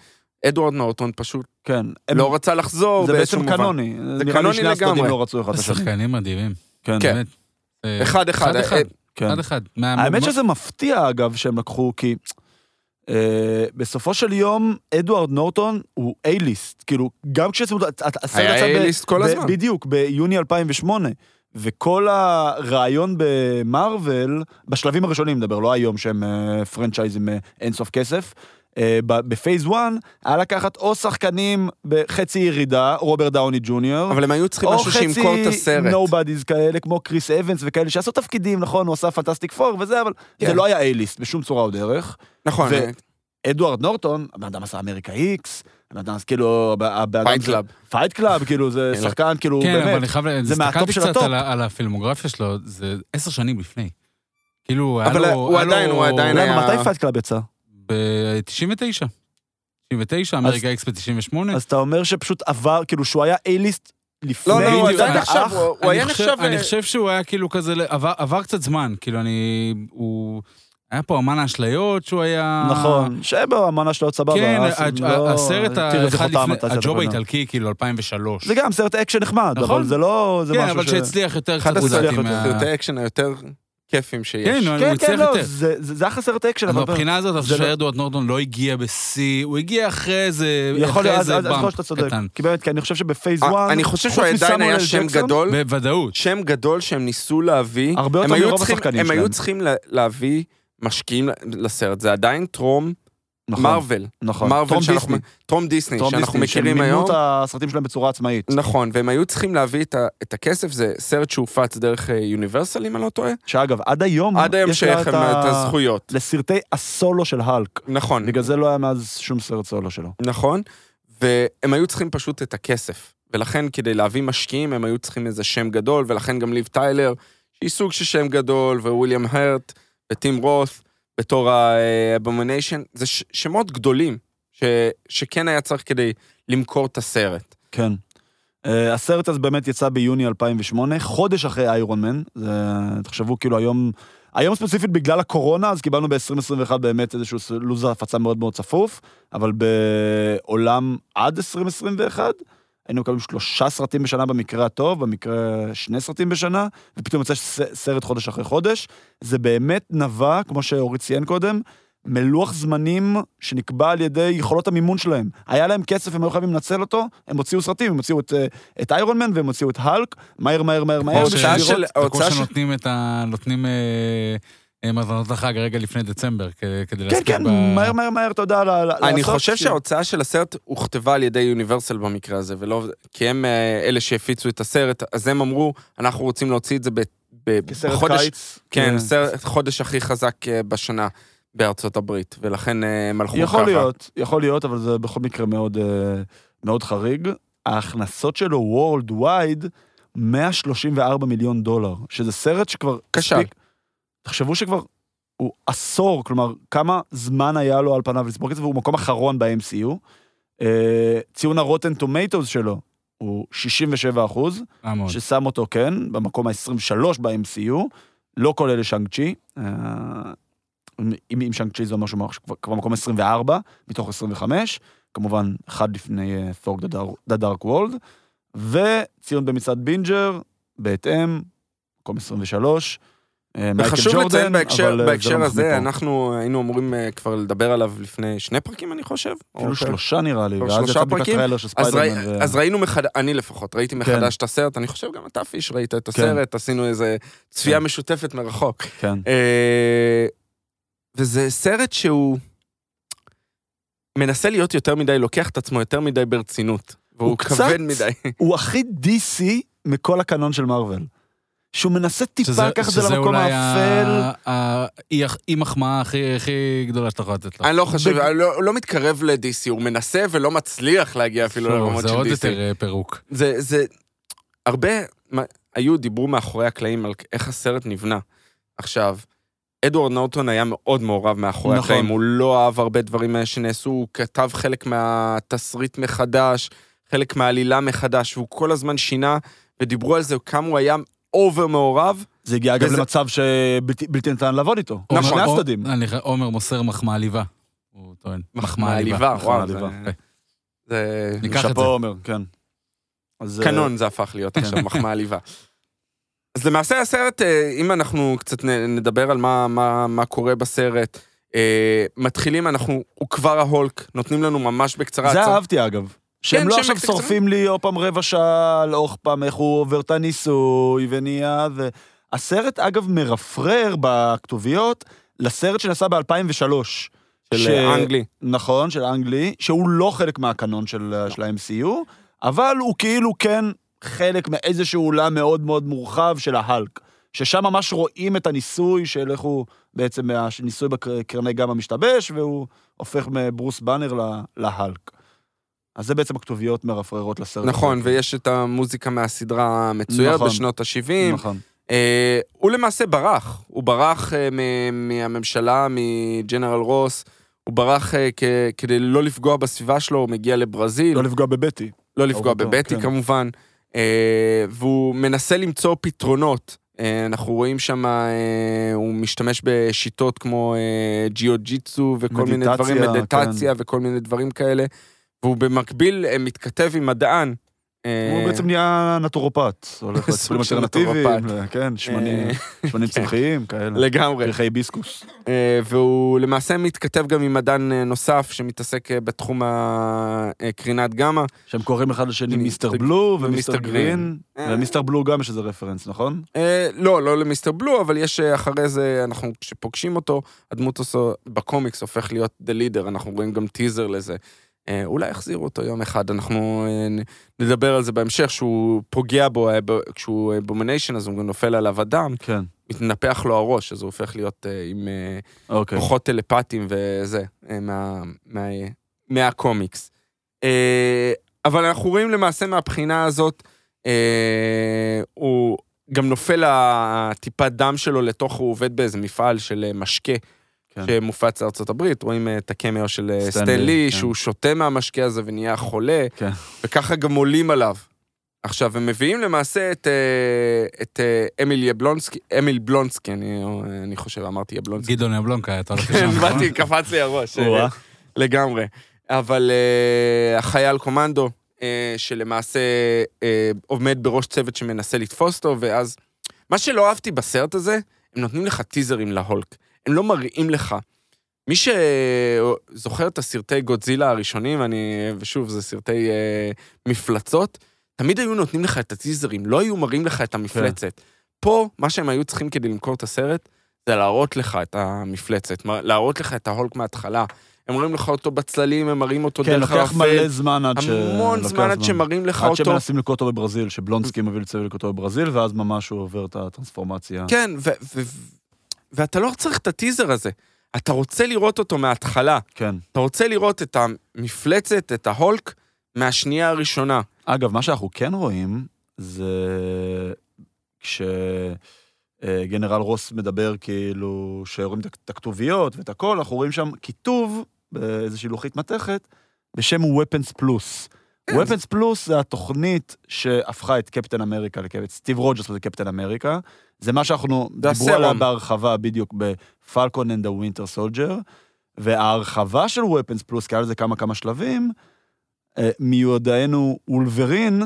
אדוארד נורטון פשוט כן. הם- לא רצה לחזור זה בעצם מובן. קנוני. נראה לי קנוני שני הצדדים לגמרי. לא רצו אחד. שחקנים מדהימים. כן. כן. באמת. אה, אחד אחד. אחד אחד. אה, כן. אחד אחד. מה- האמת מה- שזה מפתיע, אגב, שהם לקחו, כי אה, בסופו של יום, אדוארד נורטון הוא A-list. כאילו, גם כשעשו את הסרט היה A-list כל הזמן. בדיוק, ביוני 2008. וכל הרעיון במרוויל, בשלבים הראשונים נדבר, לא היום שהם אה, franchise עם אה, אינסוף כסף, ב phase 1, היה לקחת או שחקנים בחצי ירידה, רוברט דאוני ג'וניור, אבל הם היו צריכים או משהו שימכור את חצי הסרט. nobodies כאלה, כמו קריס אבנס וכאלה, שעשו תפקידים, נכון, הוא עשה Fantastic Four וזה, אבל זה כן. לא היה A-list בשום צורה או דרך. נכון, ו- אה, אדוארד נורטון, הבן אדם עשה אמריקה איקס, הבן אדם, אז כאילו, הבן אדם... Fight Club. Fight Club, כאילו, זה כן. שחקן, כאילו, כן, אבל באמת. אני חייב, זה מה top הסתכלתי של קצת ה top. על הפילמוגרפיה שלו, זה עשר שנים לפני. כאילו, היה אבל לו... הוא היה לו- עדיין- הוא עדיין למה, היה- מתי Fight Club יצא? ב-99. 99, אמריקה אקס ב-98. אז אתה אומר שפשוט עבר, כאילו, שהוא היה A-list לפני... לא, לא, הוא עדיין אני- נחשב, הוא- היה חושב- נחשב... אני אה, חושב שהוא היה כאילו כזה, עבר, עבר קצת זמן, כאילו אני, הוא, היה פה אמן האשליות שהוא היה... נכון, שבו, המנה שלו עוד סבבה. כן, לא- הסרט האחד לפני, הג'וב. האיטלקי, כאילו 2003. זה גם סרט אקשן נחמד, נכון. אבל זה לא... כן, אבל שהצליח יותר אחד קצת, לדעתי, הסרט מה... סרטי אקשן היותר כיפים שיש. כן, הוא כן, הצליח כן, לא, יותר. זה זה- זה אחלה סרט אקשן, אז אבל... מבחינה הזאת, אני זה חושב לא- שאדוארד נורטון לא הגיע בשיא, הוא הגיע אחרי איזה... יכול אחרי להיות, אז איזה אז יכול להיות שאתה צודק. קטן. כי באמת, כי אני חושב שב phase 1... אה, אני חושב שהוא עדיין היה שם גדול, בוודאות. שם גדול שהם ניסו להביא. הרבה יותר מרוב השחקנים הם היו שלהם. צריכים לה- להביא משקיעים לסרט, זה עדיין טרום מרוויל. נכון. מרוויל טרום שאנחנו... דיסני. טרום דיסני, טרום שאנחנו דיסני, מכירים שהם היום. מימנו את הסרטים שלהם בצורה עצמאית. נכון, והם היו צריכים להביא את ה- את הכסף, זה סרט שהופץ דרך יוניברסל, אם אני לא טועה. שאגב, עד היום... עד היום שייך להם את הזכויות. לסרטי הסולו של האלק. נכון, בגלל זה לא היה מאז שום סרט סולו שלו. נכון, והם היו צריכים פשוט את הכסף. ולכן כדי להביא משקיעים הם היו צריכים איזה שם גדול, ולכן גם ליב טיילר, שהיא סוג של שם גדול, וויליאם הרט, וטים רות', בתור האבומניישן, זה ש- שמות גדולים, ש, שכן היה צריך כדי למכור את הסרט. כן. Uh, הסרט הזה באמת יצא ביוני 2008, חודש אחרי איירון מן. זה, תחשבו, כאילו היום, היום ספציפית בגלל הקורונה, אז קיבלנו ב-2021 באמת איזשהו לו"ז הפצה מאוד מאוד צפוף, אבל בעולם עד 2021, היינו מקבלים שלושה סרטים בשנה במקרה הטוב, במקרה שני סרטים בשנה, ופתאום יוצא סרט חודש אחרי חודש. זה באמת נבע, כמו שאורית ציין קודם, מלוח זמנים שנקבע על ידי יכולות המימון שלהם. היה להם כסף, הם היו חייבים לנצל אותו, הם הוציאו סרטים, הם הוציאו את, אה, את איירון מן והם הוציאו את האלק, מהר מהר מהר מהר. ההוצאה בשביל של- ההוצאה כמו שנותנים את ה... נותנים... מתנות החג רגע לפני דצמבר, כדי כן, להספיק כן, ב... מהר, מהר, מהר, אתה יודע, ל- ל- אני לעשות, חושב שההוצאה של הסרט הוכתבה על ידי יוניברסל במקרה הזה, ולא... כי הם אה, אלה שהפיצו את הסרט, אז הם אמרו, אנחנו רוצים להוציא את זה בחודש... קיץ. כן, סרט, חודש הכי חזק אה, בשנה בארצות הברית, ולכן אה, הם הלכו ככה. יכול להיות, יכול להיות, אבל זה בכל מקרה מאוד, מאוד חריג. ההכנסות שלו וורלד וייד, 134 מיליון דולר, שזה סרט שכבר... כשל. הספיק- תחשבו שכבר הוא עשור, כלומר, כמה זמן היה לו על פניו לספוג את זה, והוא מקום אחרון ב-MCU. אה, ציון הרוטן טומטוס שלו הוא 67 אחוז, אה. ששם אותו, כן, במקום ה-23 ב-MCU, לא כולל לשאנג צ'י. אה, אם, אם שאנג צ'י זה אומר שהוא כבר, כבר מקום 24 מתוך 25, כמובן אחד לפני תור the Dark World, וציון במצעד בינג'ר, בהתאם, מקום 23. אה, וחשוב לציין בהקשר, אבל, זה בהקשר לא הזה. אנחנו היינו אמורים אה, כבר לדבר עליו לפני שני פרקים, אני חושב. אפילו שלושה נראה לי, ואז יצא בדיוק? הטריילר של ספיידרמן. ו- אז ראינו מחדש, אני לפחות, ראיתי כן. מחדש את הסרט, אני חושב גם אתה פיש ראית את הסרט, עשינו איזה צפייה כן. משותפת מרחוק. כן. אה, וזה סרט שהוא מנסה להיות יותר מדי, לוקח את עצמו יותר מדי ברצינות. והוא הוא קצת- כבד מדי. הוא הכי DC מכל הקנון של מארוול. שהוא מנסה טיפה לקחת את זה למקום אולי האפל. ה- ה- אי- אי מחמאה הכי הכי גדולה שאתה יכול לתת לו. אני לא חושב, בג- אני לא- הוא לא מתקרב ל-DC, הוא מנסה ולא מצליח להגיע אפילו טוב, לרמות זה של עוד DC. יותר אה, פירוק. זה, זה, הרבה, מה- היו, דיברו מאחורי הקלעים על איך הסרט נבנה. עכשיו, אדוארד נורטון היה מאוד מעורב מאחורי נכון. הקלעים, הוא לא אהב הרבה דברים האלה שנעשו, הוא כתב חלק מהתסריט מחדש, חלק מהעלילה מחדש, והוא כל הזמן שינה, ודיברו על זה, כמה הוא היה over מעורב. זה הגיע אגב וזה- למצב שבלתי בלתי ניתן לעבוד איתו. נכון. עומר- הצדדים. עומר מוסר מחמאה עליבה. הוא טוען. מחמאה עליבה. מחמאה וואו, זה- עליבה. זה ניקח את שאפו זה. עומר, כן. אה, קנון זה הפך להיות עכשיו מחמאה עליבה. אז למעשה הסרט, אה, אם אנחנו קצת נדבר על מה, מה, מה קורה בסרט, אה, מתחילים, אנחנו, הוא כבר ההולק, נותנים לנו ממש בקצרה. זה אהבתי אגב. שהם לא שהם עכשיו. שורפים לי עוד פעם רבע שעה על עוד פעם איך הוא עובר את הניסוי ונהיה ו... הסרט אגב מרפרר בכתוביות לסרט שנעשה ב-2003. של אה, אנגלי. נכון, של אנגלי, שהוא לא חלק מהקנון של, של ה-MCU, אבל הוא כאילו כן חלק מאיזשהו עולם מאוד מאוד מורחב של ההלק. ששם ממש רואים את הניסוי של איך הוא בעצם, הניסוי בקרני גמא משתבש, והוא הופך מברוס באנר להלק. אז זה בעצם הכתוביות מרפררות לסרט. נכון, הזה. ויש את המוזיקה מהסדרה המצוירת נכון. בשנות ה-70. נכון. אה, הוא למעשה ברח, הוא ברח אה, מ- מהממשלה, מג'נרל רוס, הוא ברח אה, כ- כדי לא לפגוע בסביבה שלו, הוא מגיע לברזיל. לא לפגוע בבטי. לא לפגוע אהובתו, בבטי כן. כמובן, אה, והוא מנסה למצוא פתרונות. אה, אנחנו רואים שם, אה, הוא משתמש בשיטות כמו אה, ג'יו-ג'יצו וכל מיני מדיטציה, דברים, מדיטציה כן. וכל מיני דברים כאלה, והוא במקביל אה, מתכתב עם מדען. אה, הוא בעצם נהיה נטורופט. הולך לטיפולים אלטרנטיביים, נטורופט. כן, שמנים אה, כן. צמחיים, כאלה. לגמרי. פרחי היביסקוס. אה, והוא למעשה מתכתב גם עם מדען אה, נוסף שמתעסק אה, בתחום הקרינת גמא. שהם קוראים אחד לשני מי- Mister Blue ו Mister Green. אה. ול Mister Blue גם יש איזה reference, נכון? אה, לא, לא ל Mister Blue, אבל יש אה, אחרי זה, אנחנו, כשפוגשים אותו, הדמות בקומיקס הופך להיות The Leader, אנחנו רואים גם טיזר לזה. אה, אולי יחזירו אותו יום אחד, אנחנו אה, נדבר על זה בהמשך, שהוא פוגע בו, אה, כשה Abomination, אז הוא גם נופל עליו הדם, כן. מתנפח לו הראש, אז הוא הופך להיות עם אוקיי. כוחות טלפטיים וזה, מה, מה, מהקומיקס. אבל אנחנו רואים למעשה מהבחינה הזאת, הוא גם נופל הטיפת דם שלו לתוך, הוא עובד באיזה מפעל של משקה. כן. שמופץ לארצות הברית, רואים אה, את הקמיו של אה, סטן סטן לי, לי, כן. שהוא שותה מהמשקה הזה ונהיה חולה, כן. וככה גם עולים עליו. עכשיו, הם מביאים למעשה את, אה, את אה, אמיל יבלונסקי, אמיל בלונסקי, אני, אני חושב, אמרתי יבלונסקי. גדעון יבלונקה, אתה הולך כן, לשם. באתי, קפץ לי הראש. אה. לגמרי. אבל אה, החייל קומנדו, אה, שלמעשה אה, עומד בראש צוות שמנסה לתפוס אותו, ואז... מה שלא אהבתי בסרט הזה, הם נותנים לך טיזרים להולק. הם לא מראים לך. מי שזוכר את הסרטי גודזילה הראשונים, אני, ושוב, זה סרטי אה, מפלצות, תמיד היו נותנים לך את הטיזרים, לא היו מראים לך את המפלצת. פה, מה שהם היו צריכים כדי למכור את הסרט, זה להראות לך את המפלצת, להראות לך את ההולק מההתחלה. הם מראים לך אותו בצללים, הם מראים אותו כן, דרך לוקח מלא הערפל. זמן עד ש... המון זמן עד שמראים לך עד אותו. שמנסים לקרוא אותו בברזיל, שבלונסקי מביא לצוות לקרוא אותו בברזיל, ואז ממש הוא עובר את הטרנספורמציה. כן, ו- ו- ו- ואתה לא צריך את הטיזר הזה. אתה רוצה לראות אותו מההתחלה. כן. אתה רוצה לראות את המפלצת, את ההולק, מהשנייה הראשונה. אגב, מה שאנחנו כן רואים, זה כשגנרל רוס מדבר כאילו, שרואים את- את הכתוביות ואת הכל, אנחנו רואים שם כיתוב באיזושהי לוחית מתכת בשם Weapons Plus. כן. Weapons Plus זה התוכנית שהפכה את קפטן אמריקה לקפטן, סטיב רוג'רס זה קפטן אמריקה. זה מה שאנחנו דיברו הסרום. בהרחבה בדיוק ב Falcon and ה Winter Soldier. וההרחבה של Weapons Plus, כי היה לזה כמה כמה שלבים, אה, מיודענו וולברין,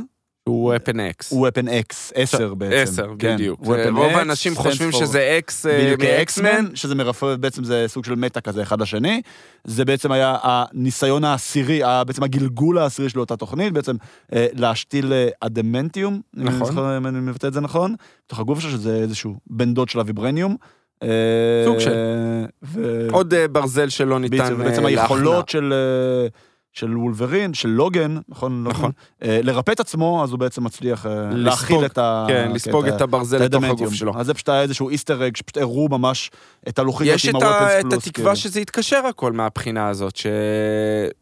הוא weapon X. הוא Weapon X, 10 בעצם. 10, כן. בדיוק. רוב X האנשים חושבים for- שזה אקס בדיוק מאקסמן. שזה מרפא, בעצם זה סוג של מטה כזה אחד לשני. זה בעצם היה הניסיון העשירי, בעצם הגלגול העשירי של אותה תוכנית, בעצם אה, להשתיל אה, אדמנטיום, נכון. אם אני מבטא את זה נכון, בתוך הגוף שלו, שזה איזשהו בן דוד של הוויברניום. אה, סוג של. ו- עוד אה, ברזל שלא ניתן בעצם, בעצם אה, היכולות של, אה, של וולברין, של לוגן, נכון? נכון. אה, לרפא את עצמו, אז הוא בעצם מצליח אה, להכיל את ה... כן, לספוג את הברזל לתוך הגוף שלו. אז זה פשוט היה איזשהו איסטר אג, שפשוט הראו ממש את הלוחית יש עם את, ה, ה-Weapons את התקווה כאילו. שזה יתקשר הכל מהבחינה הזאת, ש,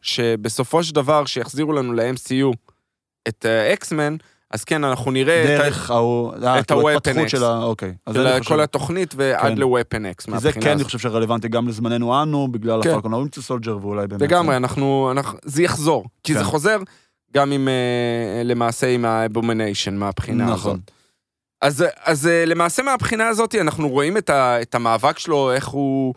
שבסופו של דבר, שיחזירו לנו ל-MCU את אקסמן, אז כן, אנחנו נראה דרך ההוא, אה, כאילו, ההתפתחות. של ה... אוקיי. של זה כל התוכנית ועד כן. ל-Weapon X כי זה מהבחינה כן, אני הזאת. חושב שרלוונטי גם לזמננו אנו, בגלל כן. הפלקון הווינצר סולג'ר, ואולי באמת... לגמרי, אנחנו, אנחנו, זה יחזור, כי כן. זה חוזר גם עם, אה, למעשה עם ה-Abomination מהבחינה נכון. הזאת. אז, אז אה, למעשה מהבחינה הזאת אנחנו רואים את, ה, את המאבק שלו, איך הוא,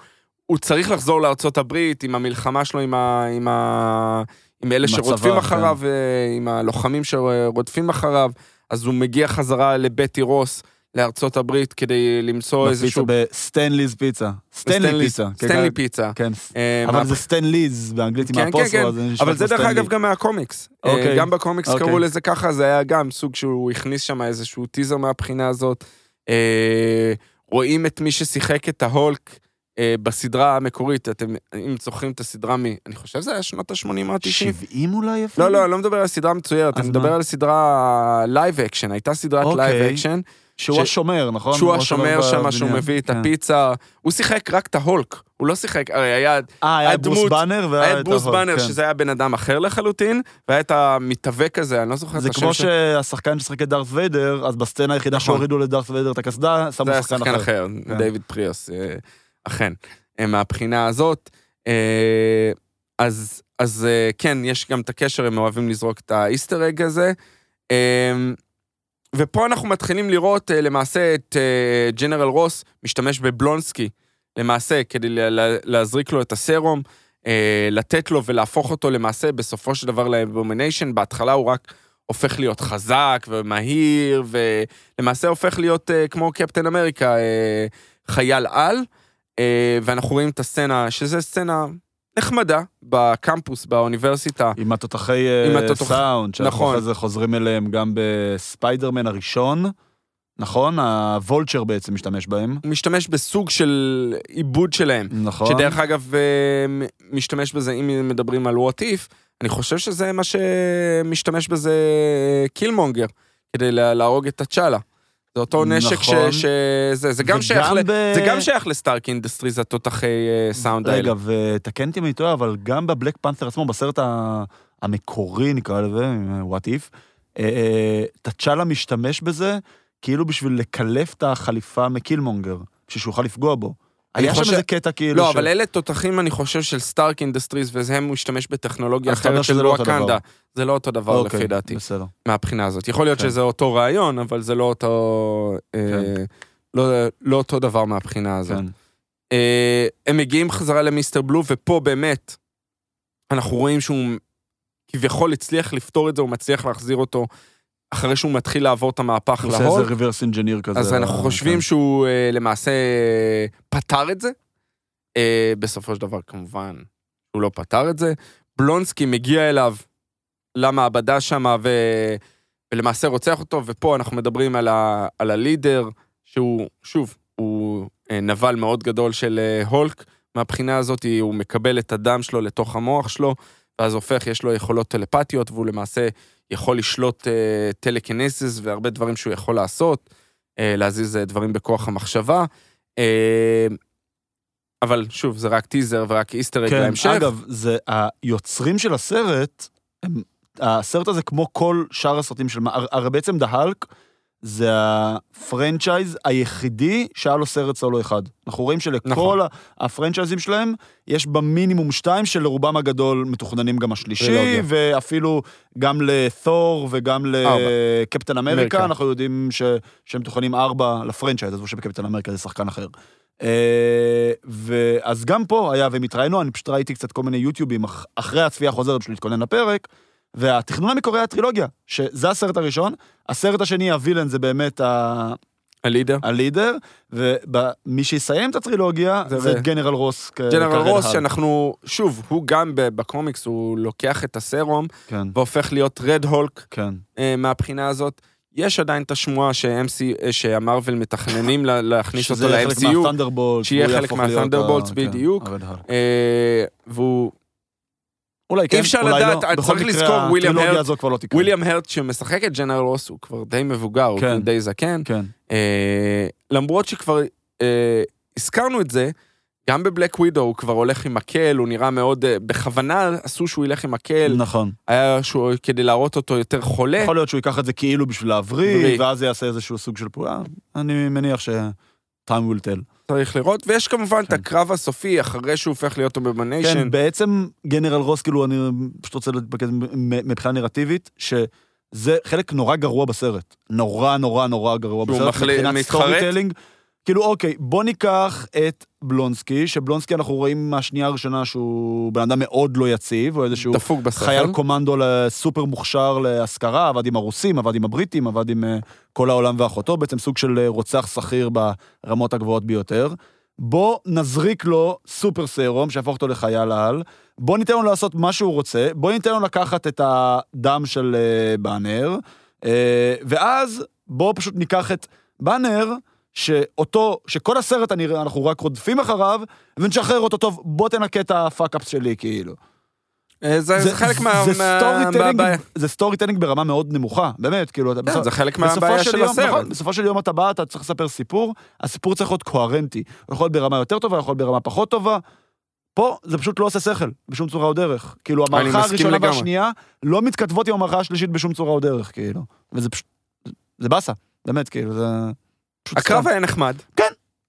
הוא צריך לחזור לארצות הברית עם המלחמה שלו, עם, ה, עם, ה, עם אלה שרודפים הצבא, אחריו, אה, עם הלוחמים שרודפים אחריו, אז הוא מגיע חזרה לבטי רוס, לארצות הברית, כדי למצוא איזשהו... ב Stanley's Pizza. סטנלי פיצה. כן, סטנלי כן. פיצה. כן, אה, אבל זה Stanley's באנגלית עם כן, כן, כן. אז נשמע אבל זה דרך. אגב גם מהקומיקס. אה, אוקיי. גם בקומיקס אוקיי. קראו לזה ככה, זה היה גם סוג שהוא הכניס שם איזשהו טיזר מהבחינה הזאת. רואים את מי ששיחק את ההולק בסדרה המקורית, אתם, אם זוכרים את הסדרה מ... אני חושב שזה היה שנות ה-80 או ה-90. 70 אולי אפילו? לא, לא, אני לא מדבר על סדרה מצוירת, אני מדבר? על סדרה live action, הייתה סדרת אוקיי. live action, שהוא ש- השומר, נכון? שהוא הוא השומר שם. שהוא מביא את כן. הפיצה, הוא שיחק רק את ההולק, הוא לא שיחק, הרי היה אה, היה את ברוס באנר והיה היה את את ברוס ההולק, באנר, כן. שזה היה בן אדם אחר לחלוטין, והיה את המתאבק הזה, אני לא זוכר את זה השם כמו שלו. שהשחקן ששיחק את דארת ויידר, אז בסצנה היחידה נכון. שהורידו לדארת ויידר את הקסדה, שמו זה היה שחקן שחקן אחר. אחר, כן. דיוויד פריוס, אה, אכן. אה, מהבחינה הזאת, אה, אז, אז אה, כן, יש גם את הקשר, הם אוהבים לזרוק את האיסטר אג הזה. ופה אנחנו מתחילים לראות למעשה את ג'נרל רוס משתמש בבלונסקי, למעשה, כדי לה- לה- להזריק לו את הסרום, לתת לו ולהפוך אותו למעשה בסופו של דבר ל Abomination. בהתחלה הוא רק הופך להיות חזק ומהיר, ולמעשה הופך להיות כמו קפטן אמריקה, חייל על. אה, ואנחנו רואים את הסצנה, שזה סצנה נחמדה, בקמפוס, באוניברסיטה. עם התותחי אה, עם התותח- סאונד, שאנחנו נכון. אחרי זה חוזרים אליהם גם בספיידרמן הראשון, נכון? ה Vulture בעצם משתמש בהם, הוא משתמש בסוג של עיבוד שלהם. נכון? שדרך אגב, אה, משתמש בזה, אם מדברים על what if, אני חושב שזה מה שמשתמש בזה קילמונגר, כדי לה- להרוג את תצ'אלה. זה אותו נשק ש... נכון. שזה, זה גם שייך ל... ב- זה גם שייך ל Stark Industries, התותחי אה, סאונד האלה. רגע, ותקן אותי אם אני טועה, אבל גם ב Black Panther עצמו, בסרט ה- המקורי, נקרא לזה, what if, אה, אה, תצ'אלה משתמש בזה כאילו בשביל לקלף את החליפה מקילמונגר, בשביל שהוא יוכל לפגוע בו. אני היה שם חושב- איזה קטע כאילו... לא, ש- אבל אלה תותחים, אני חושב, של Stark Industries, והם הוא השתמש בטכנולוגיה אומר אחרת של לא וואקנדה. דבר. זה לא אותו דבר, אוקיי, לפי דעתי, בסדר. מהבחינה הזאת. יכול להיות כן. שזה אותו רעיון, אבל זה לא אותו... אה, כן. לא- לא אותו דבר מהבחינה הזאת. כן. אה, הם מגיעים חזרה ל Mister Blue, ופה באמת, אנחנו רואים שהוא כביכול הצליח לפתור את זה, הוא מצליח להחזיר אותו אחרי שהוא מתחיל לעבור את המהפך הוא עושה להולק. איזה reverse engineer כזה. אז אנחנו ל- חושבים כן. שהוא אה, למעשה אה, פתר את זה. אה, בסופו של דבר, כמובן, הוא לא פתר את זה. בלונסקי מגיע אליו למעבדה שם, ו... ולמעשה רוצח אותו, ופה אנחנו מדברים על, ה... על ה Leader, שהוא, שוב, הוא אה, נבל מאוד גדול של אה, הולק. מהבחינה הזאת הוא מקבל את הדם שלו לתוך המוח שלו, ואז הופך, יש לו יכולות טלפתיות, והוא למעשה יכול לשלוט אה, טלקינסיס והרבה דברים שהוא יכול לעשות, אה, להזיז אה, דברים בכוח המחשבה. אה, אבל שוב, זה רק טיזר ורק Easter כן, להמשך. אגב, זה היוצרים של הסרט, הם, הסרט הזה כמו כל שאר הסרטים של... הר- הרי בעצם The Hulk זה ה franchise היחידי שהיה לו סרט סולו אחד. אנחנו רואים שלכל נכון. הפרנצ'ייזים שלהם, יש במינימום שתיים שלרובם הגדול מתוכננים גם השלישי. ואפילו גם לתור וגם. לקפטן אמריקה, אמריקה. אנחנו יודעים ש, שהם מתוכננים ארבע לפרנצ'ייז, עזבו שבקפטן אמריקה זה שחקן אחר. אה, ואז גם פה היה, והם התראיינו, אני פשוט ראיתי קצת כל מיני יוטיובים אח- אחרי הצפייה החוזרת בשביל להתכונן לפרק, והתכנון המקורי היה טרילוגיה, שזה הסרט הראשון, הסרט השני, הווילן, זה באמת ה- הלידר. הלידר, ומי שיסיים את הטרילוגיה זה זה את גנרל רוס. ג'נרל רוס, האלק. שאנחנו, שוב, הוא גם בקומיקס, הוא לוקח את הסרום כן, והופך להיות רד הולק כן. אה, מהבחינה הזאת. יש עדיין את השמועה אה, שהמרוויל מתכננים לה- להכניס אותו שזה חלק ל-MCU, מהת'נדרבולט. שיהיה חלק מהת'נדרבולטס, בדיוק. אה, והוא אולי כן, אי אפשר אולי לדעת, לא. בכל צריך לזכור, וויליאם הרט- הזו כבר לא תקרה. וויליאם הרט שמשחק את ג'נרל רוס, הוא כבר די מבוגר, הוא כן. די זקן. כן. אה, למרות שכבר אה, הזכרנו את זה, גם ב Black Widow הוא כבר הולך עם מקל, הוא נראה מאוד, אה, בכוונה עשו שהוא ילך עם מקל, נכון. היה שהוא, כדי להראות אותו יותר חולה. יכול להיות שהוא ייקח את זה כאילו בשביל להבריא. ואז יעשה איזשהו סוג של פעולה. אני מניח ש... time will tell. צריך לראות, ויש כמובן את כן. הקרב הסופי אחרי שהוא הופך להיות Abomination. כן, בעצם גנרל רוס, כאילו, אני פשוט רוצה להתמקד מ- מבחינה נרטיבית, שזה חלק נורא גרוע בסרט. נורא נורא נורא גרוע בסרט. מחליט- מבחינת מתחרט? כאילו, אוקיי, בוא ניקח את בלונסקי, שבלונסקי אנחנו רואים מהשנייה הראשונה שהוא בן אדם מאוד לא יציב, או איזשהו דפוק בשכל. חייל קומנדו סופר מוכשר להשכרה, עבד עם הרוסים, עבד עם הבריטים, עבד עם אה, כל העולם ואחותו, בעצם סוג של אה, רוצח שכיר ברמות הגבוהות ביותר. בוא נזריק לו סופר סרום, שיהפוך אותו לחייל על, בוא ניתן לו לעשות מה שהוא רוצה, בוא ניתן לו לקחת את הדם של אה, באנר, ואז בוא פשוט ניקח את באנר, שאותו, שכל הסרט אני, אנחנו רק רודפים אחריו, ונשחרר אותו טוב, בוא תנקה את ה fuck-ups שלי, כאילו. אה, זה זה חלק מה- זה מה- story זה storytelling ברמה מאוד נמוכה, באמת, כאילו, אתה- כן, בסוף- זה חלק מהבעיה של יום, הסרט. נכון, בסופו של יום אתה בא, אתה צריך לספר סיפור, הסיפור צריך להיות קוהרנטי. הוא יכול להיות ברמה יותר טובה, יכול להיות ברמה פחות טובה. פה זה פשוט לא עושה שכל, בשום צורה או דרך. כאילו, המערכה הראשונה לגמרי. והשנייה לא מתכתבות עם המערכה השלישית בשום צורה או דרך, כאילו. וזה פשוט, זה באסה, באמת, כאילו, זה... פשוט הקרב סתם. היה נחמד. כן,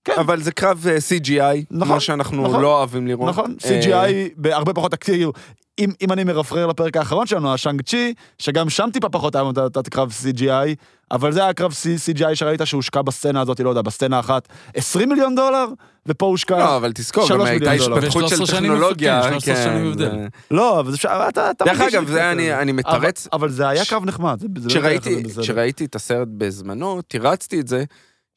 כן. אבל זה קרב אה, CGI, נכון, כמו שאנחנו נכון. לא אוהבים לראות. נכון, אה, CGI בהרבה פחות אקטיביות. אם, אם אני מרפרר לפרק האחרון שלנו, השאנג צ'י, שגם שם טיפה פחות היה את- את הקרב CGI, אבל זה היה קרב CGI שראית שהושקע בסצנה הזאת, לא יודע, בסצנה אחת 20 מיליון דולר, ופה הושקע... לא, אבל תזכור, גם הייתה מיליון דולר. התפתחות של ו-13 שנים טכנולוגיה. הפרש, 13 כן. לא, אבל זה אפשר, אתה, אתה דרך אגב, זה אני- אני מתרץ- אבל, אבל זה היה ש- קרב נחמד. בסדר. כשראיתי את הסרט בזמנו, תירצתי את זה,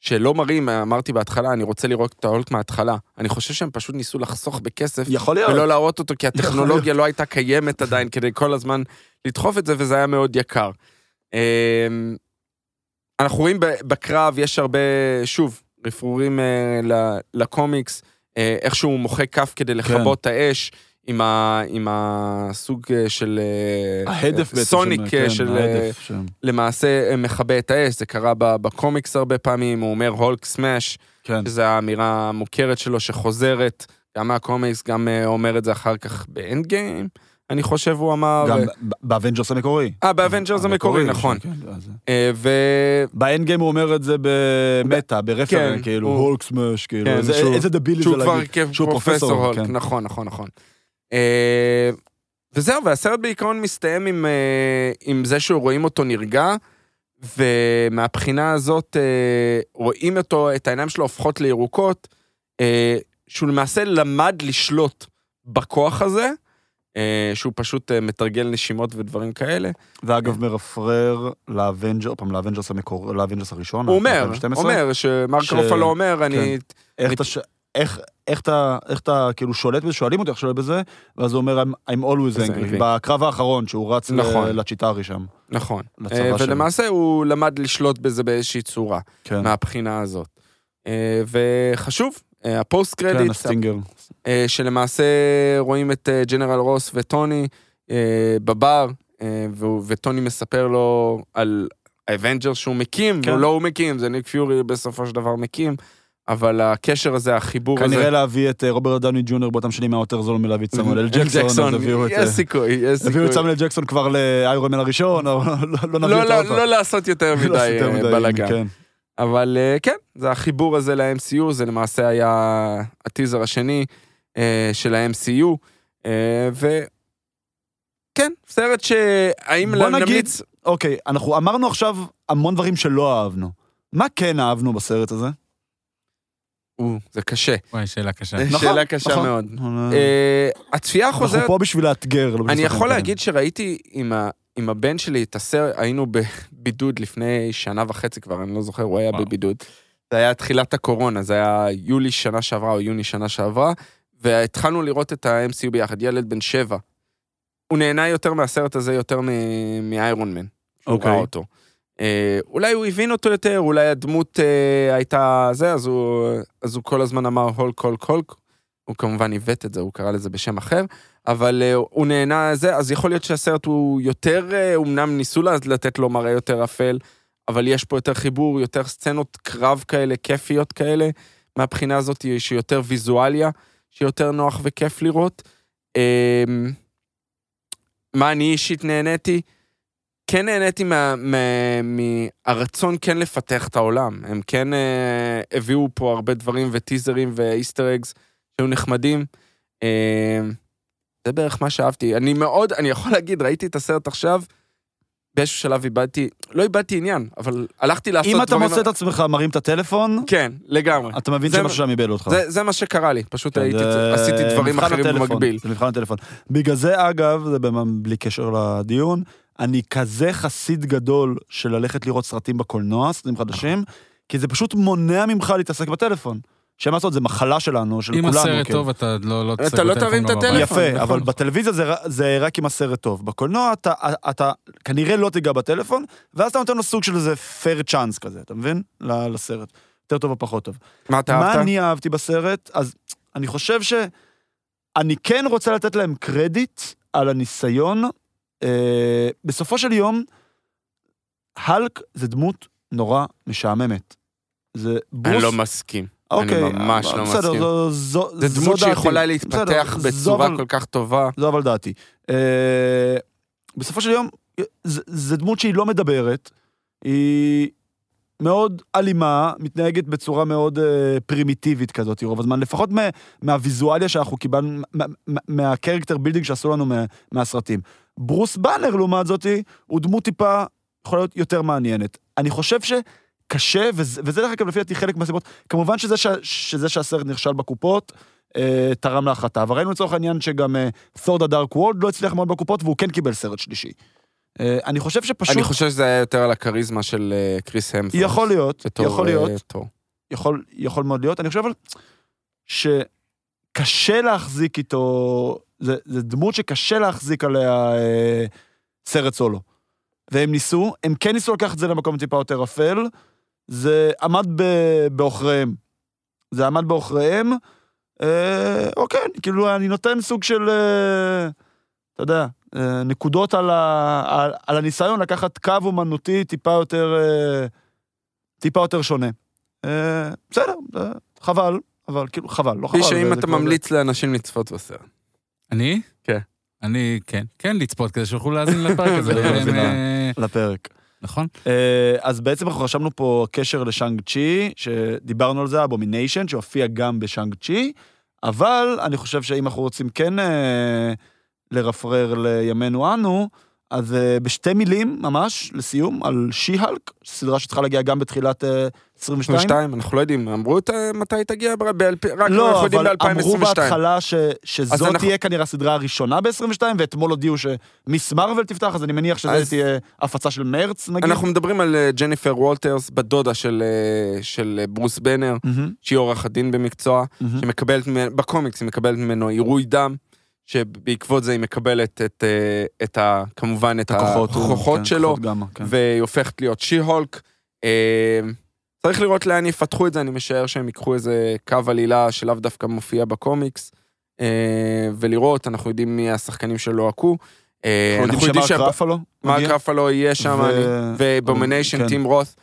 שלא מראים, אמרתי בהתחלה, אני רוצה לראות את ההולק מההתחלה. אני חושב שהם פשוט ניסו לחסוך בכסף, יכול להיות. ולא להראות אותו, כי הטכנולוגיה לא הייתה קיימת עדיין, כדי כל הזמן לדחוף את זה, וזה היה מאוד יקר. אמ, אנחנו רואים בקרב, יש הרבה, שוב, רפרורים אה, לקומיקס, אה, איך שהוא מוחא כף כדי לכבות את האש. עם, ה, עם הסוג אה, של אה, ההדף בעצם. sonic אה, כן, של ההדף. למעשה מכבה את האש, זה קרה בקומיקס הרבה פעמים, הוא אומר Hulk smash, כן. שזו האמירה המוכרת שלו שחוזרת, גם מהקומיקס, גם אומר את זה אחר כך ב Endgame, אני חושב הוא אמר. גם ב Avengers המקורי. אה, ב Avengers המקורי, נכון. כן, אז- אה, ו... באנד גיים הוא אומר את זה במטה, כן, כאילו, הוא- הולק סמאש, כאילו, כן, איזה- דבילי זה כבר להגיד. שהוא כפרופסור פרופסור, הולק, כן. נכון, נכון, נכון. אה, וזהו, והסרט בעיקרון מסתיים עם, אה, עם זה שרואים אותו נרגע, ומהבחינה הזאת אה, רואים אותו, את העיניים שלו הופכות לירוקות, שהוא למעשה למד לשלוט בכוח הזה, שהוא פשוט מתרגל נשימות ודברים כאלה. ואגב, מרפרר ל Avengers, פעם, ל Avengers המקור, ל Avengers הראשון, הוא אומר, 2012, אומר, שמרק ש- רופלו אומר, אני... איך אתה, ש- איך, איך אתה, איך אתה כאילו שולט בזה, שואלים אותי איך שולט בזה, ואז הוא אומר, I'm, I'm always angry. בקרב האחרון, שהוא רץ נכון. לצ'יטארי שם, נכון. אה. ולמעשה הוא למד לשלוט בזה באיזושהי צורה. כן. מהבחינה הזאת. אה, וחשוב, אה, הפוסט כן, credit, ה stinger. אה, שלמעשה רואים את ג'נרל רוס וטוני בבר, וטוני מספר לו על ה Avengers שהוא מקים, כן. כן. לא הוא מקים, זה ניק פיורי בסופו של דבר מקים, אבל הקשר הזה, החיבור הזה... כנראה להביא את אה, רוברט דאוני ג'וניור באותם שנים היה יותר זול מלהביא את סמואל אל ג'קסון, אז הביאו את... יש אה, סיכוי, יש סיכוי. הביאו את סמואל אל ג'קסון כבר ל Iron Man הראשון, אבל לא- לא נביא לא, אותו לא, עוד פעם. לא לעשות יותר לא מדי אה, בלאגן. כן. אבל אה, כן, זה החיבור הזה ל-MCU, זה למעשה היה הטיזר השני אה, של ה-MCU, אה, וכן, סרט שהאם נמליץ... אוקיי, אנחנו אמרנו עכשיו המון דברים שלא אהבנו. מה כן אהבנו בסרט הזה? או, זה קשה. וואי, שאלה קשה. נכון, שאלה קשה נכון. מאוד. אה, אה, הצפייה אנחנו החוזרת, פה בשביל לאתגר. לא אני יכול להגיד שראיתי עם ה... עם הבן שלי את הסרט, היינו בבידוד לפני שנה וחצי כבר, אני לא זוכר, הוא היה וואו. בבידוד. זה היה תחילת הקורונה, זה היה יולי שנה שעברה או יוני שנה שעברה, והתחלנו לראות את ה-MCU ביחד, ילד בן שבע. הוא נהנה יותר מהסרט הזה יותר מ- מאיירון מן. אוקיי. ראה אותו. אה, אולי הוא הבין אותו יותר, אולי הדמות אה, הייתה זה, אז הוא, אז הוא כל הזמן אמר הולק הולק הולק. הוא כמובן עיוות את זה, הוא קרא לזה בשם אחר, אבל אה, הוא נהנה זה, אז יכול להיות שהסרט הוא יותר, אה, אמנם ניסו לתת לו מראה יותר אפל, אבל יש פה יותר חיבור, יותר סצנות קרב כאלה, כיפיות כאלה, מהבחינה הזאת שיותר ויזואליה, שיותר נוח וכיף לראות. אה, מה אני אישית נהניתי? כן נהניתי מה, מה, מהרצון כן לפתח את העולם. הם כן אה, הביאו פה הרבה דברים וטיזרים ואיסטר אגס שהיו נחמדים. אה, זה בערך מה שאהבתי. אני מאוד, אני יכול להגיד, ראיתי את הסרט עכשיו, באיזשהו שלב איבדתי, לא איבדתי עניין, אבל הלכתי לעשות אם דברים... אתה מוצא את עצמך מרים את הטלפון, כן, לגמרי. אתה מבין שמשהו שם איבד אותך. זה, זה מה שקרה לי, פשוט כן, הייתי, זה עשיתי דברים אחרים הטלפון, במקביל. זה מבחן הטלפון. בגלל זה, אגב, זה בלי קשר לדיון, אני כזה חסיד גדול של ללכת לראות סרטים בקולנוע, סרטים חדשים, כי זה פשוט מונע ממך להתעסק בטלפון. שאין מה לעשות, זה מחלה שלנו, של אם כולנו. הסרט כאילו. טוב, אתה לא לא תצטרך לא תרים את. הטלפון. יפה, נכון. אבל בטלוויזיה זה, זה רק אם הסרט טוב. בקולנוע אתה, אתה כנראה לא תיגע בטלפון, ואז אתה נותן לו סוג של איזה fair chance כזה, אתה מבין? לסרט. יותר טוב או פחות טוב. מה אתה מה אהבת? אני אהבתי בסרט? אז אני חושב ש... אני כן רוצה לתת להם קרדיט על הניסיון. אה, בסופו של יום, האלק זה דמות נורא משעממת. זה ברוס... אני לא מסכים. אוקיי, אני ממש לא בסדר, מסכים. זו, זו, זה זו דמות דעתי. שיכולה להתפתח בסדר, בצורה אבל- כל כך טובה. זו אבל דעתי. אה, בסופו של יום, זו דמות שהיא לא מדברת, היא מאוד אלימה, מתנהגת בצורה מאוד אה, פרימיטיבית כזאת רוב הזמן, לפחות מה, מהוויזואליה שאנחנו קיבלנו, מה- מה- מה character building שעשו לנו מה, מהסרטים. ברוס באנר, לעומת זאתי, הוא דמות טיפה, יכולה להיות יותר מעניינת. אני חושב שקשה, וזה, וזה דרך אגב לפי דעתי חלק מהסיבות, כמובן שזה, ש, שזה שהסרט נכשל בקופות, אה, תרם להחלטה. אבל ראינו לצורך העניין שגם ת'ורד הדארק וולד לא הצליח מאוד בקופות, והוא כן קיבל סרט שלישי. אה, אני חושב שפשוט... אני חושב שזה היה יותר על הכריזמה של אה, קריס המפורט. יכול להיות, בתור, יכול אה, להיות, תור. יכול, יכול מאוד להיות. אני חושב אבל שקשה להחזיק איתו, זה, זה דמות שקשה להחזיק עליה אה, סרט סולו. והם ניסו, הם כן ניסו לקחת את זה למקום טיפה יותר אפל, זה עמד בעוכריהם. זה עמד בעוכריהם, אה, אוקיי, כאילו אני נותן סוג של, אה, אתה יודע, אה, נקודות על, ה, על, על הניסיון לקחת קו אומנותי טיפה יותר, אה, טיפה יותר שונה. אה, בסדר, אה, חבל, אבל כאילו חבל, לא חבל. כפי שאם אתה כבר- ממליץ לאנשים לצפות בסרט. אני? כן. אני, כן. כן, לצפות כזה שיוכלו להאזין לפרק הזה. אה, לפרק. נכון? אה, אז בעצם אנחנו רשמנו פה קשר לשאנג צ'י, שדיברנו על זה, Abomination, שהופיע גם בשאנג צ'י, אבל אני חושב שאם אנחנו רוצים כן אה, לרפרר לימינו אנו, אז אה, בשתי מילים ממש, לסיום, על She-Hulk, סדרה שצריכה להגיע גם בתחילת אה, 22. 22, אנחנו לא יודעים, אמרו את, אה, מתי תגיע? רק אנחנו לא, יודעים אבל אמרו ב-2022. בהתחלה ש, שזאת אנחנו- תהיה כנראה הסדרה הראשונה ב-22, ואתמול הודיעו ש Ms. Marvel תפתח, אז אני מניח שזה אז- תהיה הפצה של מרץ, נגיד. אנחנו מדברים על אה, ג'ניפר וולטרס, בת דודה של, אה, של אה, ברוס בנר, שהיא עורכת דין במקצוע. שמקבלת בקומיקס היא מקבלת ממנו עירוי דם, שבעקבות זה היא מקבלת את, אה, את ה, כמובן את הכוחות, הוא- הכוחות כן, שלו, גמא, כן. והיא הופכת להיות שי-הולק. אה, צריך לראות לאן יפתחו את זה, אני משער שהם ייקחו איזה קו עלילה שלאו דווקא מופיע בקומיקס, אה, ולראות, אנחנו יודעים מי השחקנים שלא עקו. אנחנו יודעים שמרק רפלו מרק? רפלו יהיה שם, ו Abomination, כן. טים רות.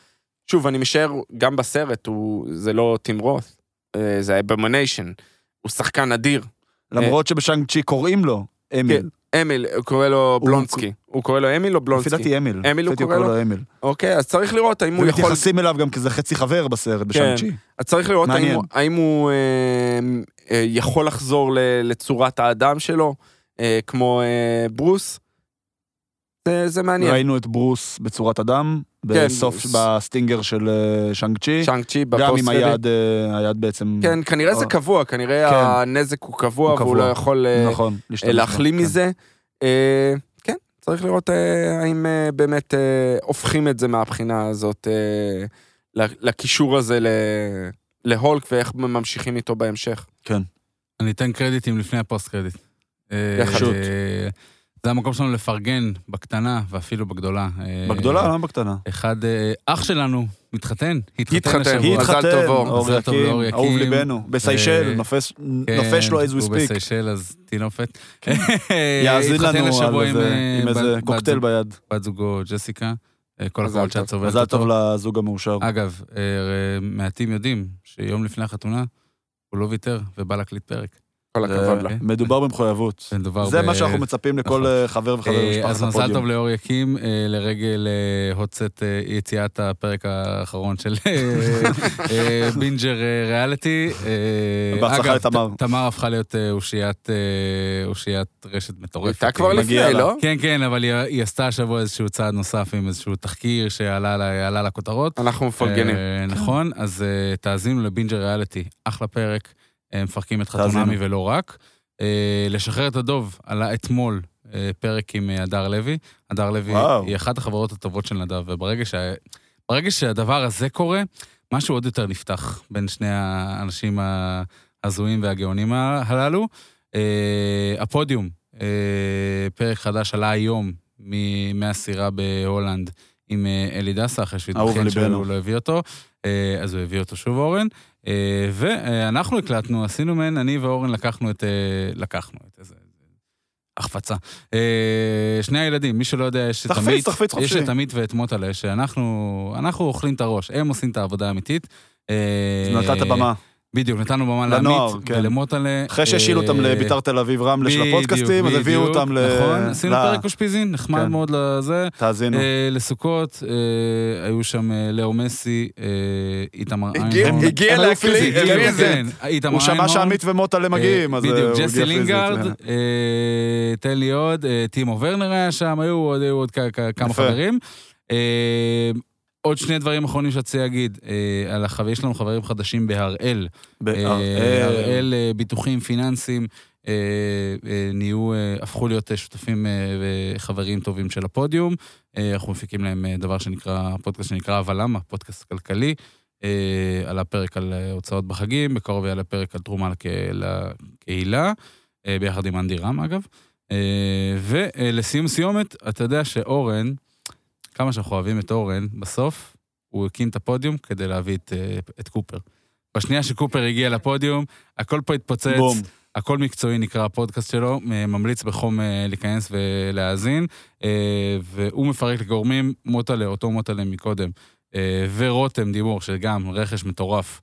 שוב, אני משער, גם בסרט, זה לא טים רות, זה ה Abomination. הוא שחקן אדיר. למרות שבשאנג צ'י קוראים לו אמיל. אמיל, הוא קורא לו בלונסקי. הוא קורא לו אמיל או לפי בלונסקי? דעתי אמיל. אמיל הוא לפי קורא לו? אמיל. אוקיי, אז צריך לראות האם הוא יכול... ומתייחסים אליו גם כי זה חצי חבר בסרט בשאנג צ'י. אז צריך לראות האם. הוא, אה, אה, יכול לחזור לצורת האדם שלו, אה, כמו ברוס. זה, מעניין. ראינו את ברוס בצורת אדם, כן, בסוף, ס- ב stinger של אה, שאנג צ'י. צ'אנג צ'י גם בפוסט עם היד, אה, היד בעצם... כן, כנראה זה קבוע, כנראה כן. הנזק הוא קבוע, הוא והוא קבוע. לא יכול אה, נכון, להחלים כן. מזה. כן, צריך לראות האם באמת הופכים את זה מהבחינה הזאת, לקישור הזה ל- להולק, ואיך ממשיכים איתו בהמשך. אני אתן קרדיטים לפני הפוסט קרדיט. אה, זה המקום שלנו לפרגן בקטנה ואפילו בגדולה. אה, בגדולה, למה בקטנה? אחד, אה, אח שלנו מתחתן, התחתן. השבוע. התחתן, אור. אור מזל טוב לאור יקים, אהוב. ליבנו. בסיישל, אה, נופש- כן, נופש לו as we הוא speak. בסיישל, אז טינופת. יאזין התחתן לנו על עם, איזה- אה, עם איזה קוקטייל ביד. בת זוגו ג'סיקה. אה, כל הכבוד. שאת סובלת מזל טוב אותו. לזוג המאושר. אגב, אה, מעטים יודעים שיום לפני החתונה הוא לא ויתר ובא להקליט פרק. כל הכבוד לו. אה, מדובר במחויבות. מדובר זה ב- מה שאנחנו מצפים לכל נכון. אה, חבר וחבר אה, במשפחת אז מזל טוב הפודיום. לאור יקים אה, לרגל הוצאת יציאת הפרק האחרון של בינג'ר ריאליטי. בהצלחה אגב, לתמר. תמר הפכה להיות אושיית אושיית רשת מטורפת. הייתה כבר לפני, לה. לא? כן, כן, אבל היא, היא עשתה השבוע איזשהו צעד נוסף עם איזשהו תחקיר שעלה לה- עלה לכותרות. אנחנו מפרגנים. נכון, אז תאזינו לבינג'ר ריאליטי, אחלה פרק, מפרקים את. חתונמי ולא רק. אה, לשחרר את הדוב, עלה אתמול אה, פרק עם אה, הדר לוי. הדר לוי וואו. היא אחת החברות הטובות של נדב, וברגע שה- ברגע שהדבר הזה קורה, משהו עוד יותר נפתח בין שני האנשים ההזויים והגאונים הללו. הפודיום, פרק חדש עלה היום מהסירה בהולנד עם אלי דסה, אחרי שהתבחן ליבנו. שהוא לא הביא אותו, אז הוא הביא אותו שוב אורן. אה, ואנחנו הקלטנו, עשינו מעין, אני ואורן לקחנו את... אה, לקחנו את איזה... החפצה. אה, שני הילדים, מי שלא יודע, יש את תחפיץ, עמית, תחפיץ יש חופשי. את עמית ואת מוטלה, שאנחנו אנחנו אוכלים את הראש, הם עושים את העבודה האמיתית. נתת במה. בדיוק, נתנו במה לנוער, לעמית כן. ולמוטלה. אחרי שהשאילו אותם אה, לביתר תל אביב רמלה של בדיוק, הפודקאסטים, אז הביאו בדיוק, אותם ל... נכון, עשינו פרק אושפיזין, נחמד כן. מאוד לזה. תאזינו. אה, לסוכות, אה, היו שם אה, לאו מסי, אה, איתמר איינהורן. הגיע להקליט, הביא כן, את זה. כן, איתמר הוא שמע. שעמית ומוטלה מגיעים, אה, אז אה, בדיוק, הוא הגיע ג'סי פיזית. לינגארד, אה. אה, תן לי עוד, אה, טימו ורנר היה שם, היו עוד- כמה. חברים. עוד שני דברים אחרונים שרציתי להגיד, אה, על החבר, יש לנו חברים חדשים בהראל. בהראל. אה, הראל אה, ביטוחים פיננסיים אה, אה, נהיו, אה, הפכו להיות שותפים אה, וחברים טובים של הפודיום. אה, אנחנו מפיקים להם אה, דבר שנקרא, פודקאסט שנקרא אבל למה, פודקאסט כלכלי. אה, על הפרק על הוצאות בחגים, בקרוב יעלה פרק על תרומה לק- לקהילה, אה, ביחד עם אנדי רם אגב. אה, ולסיום סיומת, אתה יודע שאורן, כמה שאנחנו אוהבים את אורן, בסוף הוא הקים את הפודיום כדי להביא את, אה, את קופר. בשנייה שקופר הגיע לפודיום, הכל פה התפוצץ, בום. הכל מקצועי נקרא הפודקאסט שלו, ממליץ בחום אה, להיכנס ולהאזין, אה, והוא מפרק לגורמים, מוטלה, אותו מוטלה מקודם, ורותם דיבור, שגם רכש מטורף.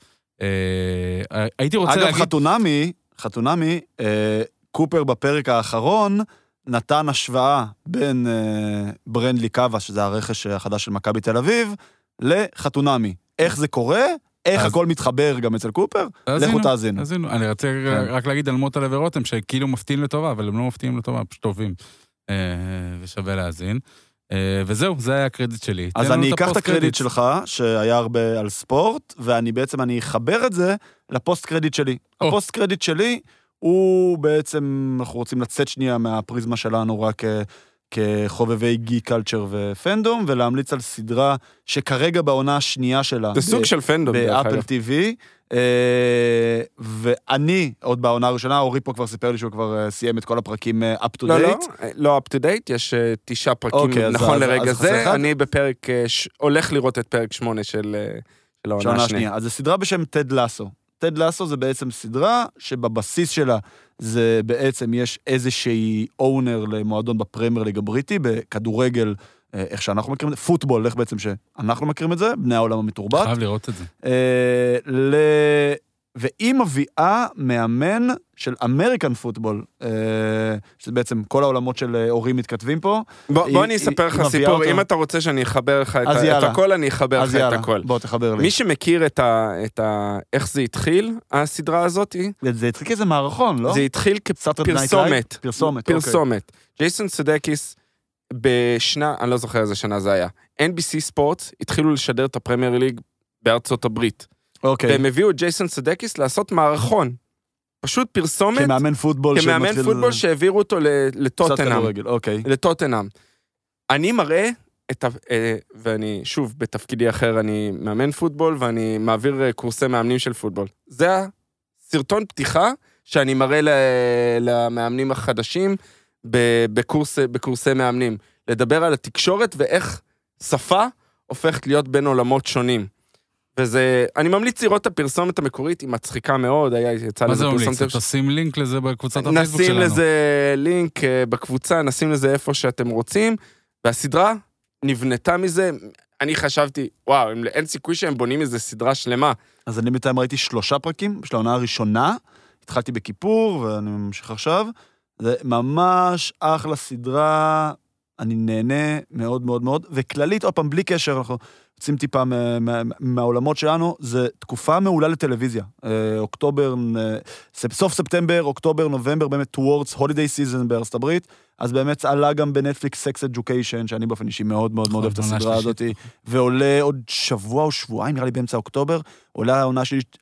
הייתי רוצה אגב, להגיד... חתונמי, חתונמי, אה, קופר בפרק האחרון נתן השוואה בין אה, ברנדלי קאבה, שזה הרכש החדש של מכבי תל אביב, לחתונמי. איך זה קורה? איך אז- הכל מתחבר גם אצל קופר? לכו תאזינו. תאזינו. אני רוצה כן. רק להגיד על מוטלה ורותם, שכאילו מפתיעים לטובה, אבל הם לא מפתיעים לטובה, פשוט טובים. אה, ושווה להאזין. אה, וזהו, זה היה הקרדיט שלי. אז אני אקח את הקרדיט שלך, שהיה הרבה על ספורט, ואני בעצם, אני אחבר את זה ל post credit שלי. או. ה post credit שלי הוא בעצם, אנחנו רוצים לצאת שנייה מהפריזמה שלנו רק כחובבי גי קלצ'ר ופנדום, ולהמליץ על סדרה שכרגע בעונה השנייה שלה. זה סוג של פנדום, באפל. TV, אה, ואני, עוד בעונה הראשונה, אורי פה כבר סיפר לי שהוא כבר אה, סיים את כל הפרקים אה, up to לא, לא, date. לא up to date, יש תשעה פרקים אוקיי, אז- נכון אז- לרגע אז זה. אחד? אני בפרק, הולך לראות את פרק שמונה של העונה השנייה. אז זו סדרה בשם טד לסו. טד לסו זה בעצם סדרה שבבסיס שלה זה בעצם יש איזושהי אונר למועדון בפרמייר ליג הבריטי, בכדורגל, אה, איך שאנחנו מכירים את זה, פוטבול, איך בעצם שאנחנו מכירים את את בני העולם המתורבת. חייב לראות את זה. אה, ל... והיא מביאה מאמן של אמריקן פוטבול, אה, שזה בעצם כל העולמות של אה, הורים מתכתבים פה. בוא, היא- בוא אני אספר לך סיפור, אותו. אם אתה רוצה שאני אחבר לך את, את יאללה. הכל, אני אחבר לך אז את יאללה, הכל. בוא תחבר לי. מי שמכיר את ה, את ה... איך זה התחיל, הסדרה הזאת, זה התחיל כאיזה מערכון, לא? זה התחיל? כפרסומת. פרסומת, אוקיי. פרסומת. ג'ייסון סודקיס, בשנה, אני לא זוכר איזה שנה זה היה, NBC ספורט התחילו לשדר את הפרמייר ליג בארצות הברית. אוקיי. והם הביאו את ג'ייסון סודקיס לעשות מערכון. פשוט פרסומת, כמאמן פוטבול. כמאמן שמתחיל- פוטבול שהעבירו אותו לטוטנאם. אוקיי. לטוטנאם. אני מראה את ה... אה, ואני, שוב, בתפקידי אחר, אני מאמן פוטבול ואני מעביר אה, קורסי מאמנים של פוטבול. זה הסרטון פתיחה שאני מראה ל- למאמנים החדשים בקורס, בקורסי מאמנים. לדבר על התקשורת ואיך שפה הופכת להיות בין עולמות שונים. וזה, אני ממליץ לראות את הפרסומת המקורית, היא מצחיקה מאוד, היה, יצא מה לזה זה ממליץ? פרסומת תשים לינק לזה בקבוצת הפייסבוק נשים שלנו. לזה לינק אה, בקבוצה, נשים לזה איפה שאתם רוצים, והסדרה נבנתה מזה. אני חשבתי, וואו, הם- אין סיכוי שהם בונים איזה סדרה שלמה. אז אני בינתיים ראיתי שלושה פרקים של העונה הראשונה. התחלתי בכיפור, ואני ממשיך עכשיו. זה ממש אחלה סדרה, אני נהנה מאוד מאוד מאוד. וכללית, עוד פעם, בלי קשר, אנחנו יוצאים טיפה מה- מה- מהעולמות שלנו, זה תקופה מעולה לטלוויזיה. אה, אוקטובר, אה, סוף ספטמבר, אוקטובר, נובמבר, באמת towards holiday season בארצות הברית. אז באמת עלה גם בנטפליקס Sex Education, שאני באופן אישי מאוד מאוד מאוד אוהב את הסדרה. הזאת, ועולה עוד שבוע או שבועיים, נראה לי באמצע אוקטובר, עולה העונה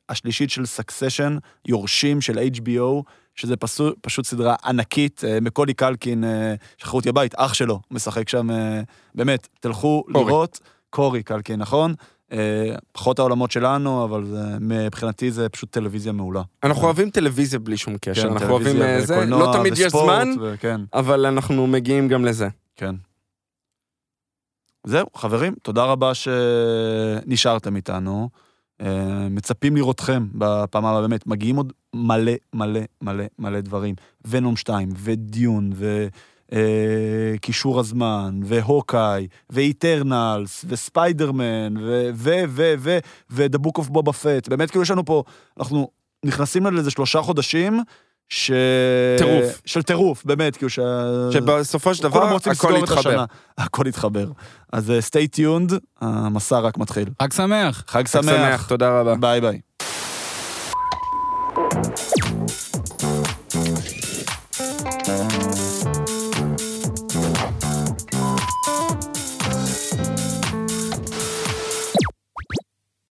השלישית- של Succession, יורשים של HBO, שזה פסו, פשוט סדרה ענקית, אה, מקולי קלקין, שכחו אותי בבית, אח שלו, משחק שם, באמת, תלכו קורי. לראות, קורי קלקין, נכון? אה, פחות העולמות שלנו, אבל זה, מבחינתי זה פשוט טלוויזיה מעולה. אנחנו אוהבים טלוויזיה בלי שום קשר, כן, אנחנו אוהבים אה, זה, לא תמיד יש זמן, וכן, אבל אנחנו מגיעים גם לזה. כן. זהו, חברים, תודה רבה שנשארתם איתנו. אה, מצפים לראותכם בפעם הבאה, באמת, מגיעים עוד מלא מלא מלא מלא דברים. ונום 2, ודיון, וקישור הזמן, והוקאי, ואיטרנלס, וספיידרמן, ו... ו... ו... ו... ו-The Book of Boba Fett. באמת, כאילו יש לנו פה, אנחנו נכנסים לאיזה שלושה חודשים, ש... טירוף. של טירוף, באמת, כאילו ש... שבסופו של דבר הכל יתחבר. הכל יתחבר. אז אה, stay tuned, המסע רק מתחיל. חג שמח. חג חג שמח, שמח. תודה רבה. ביי ביי.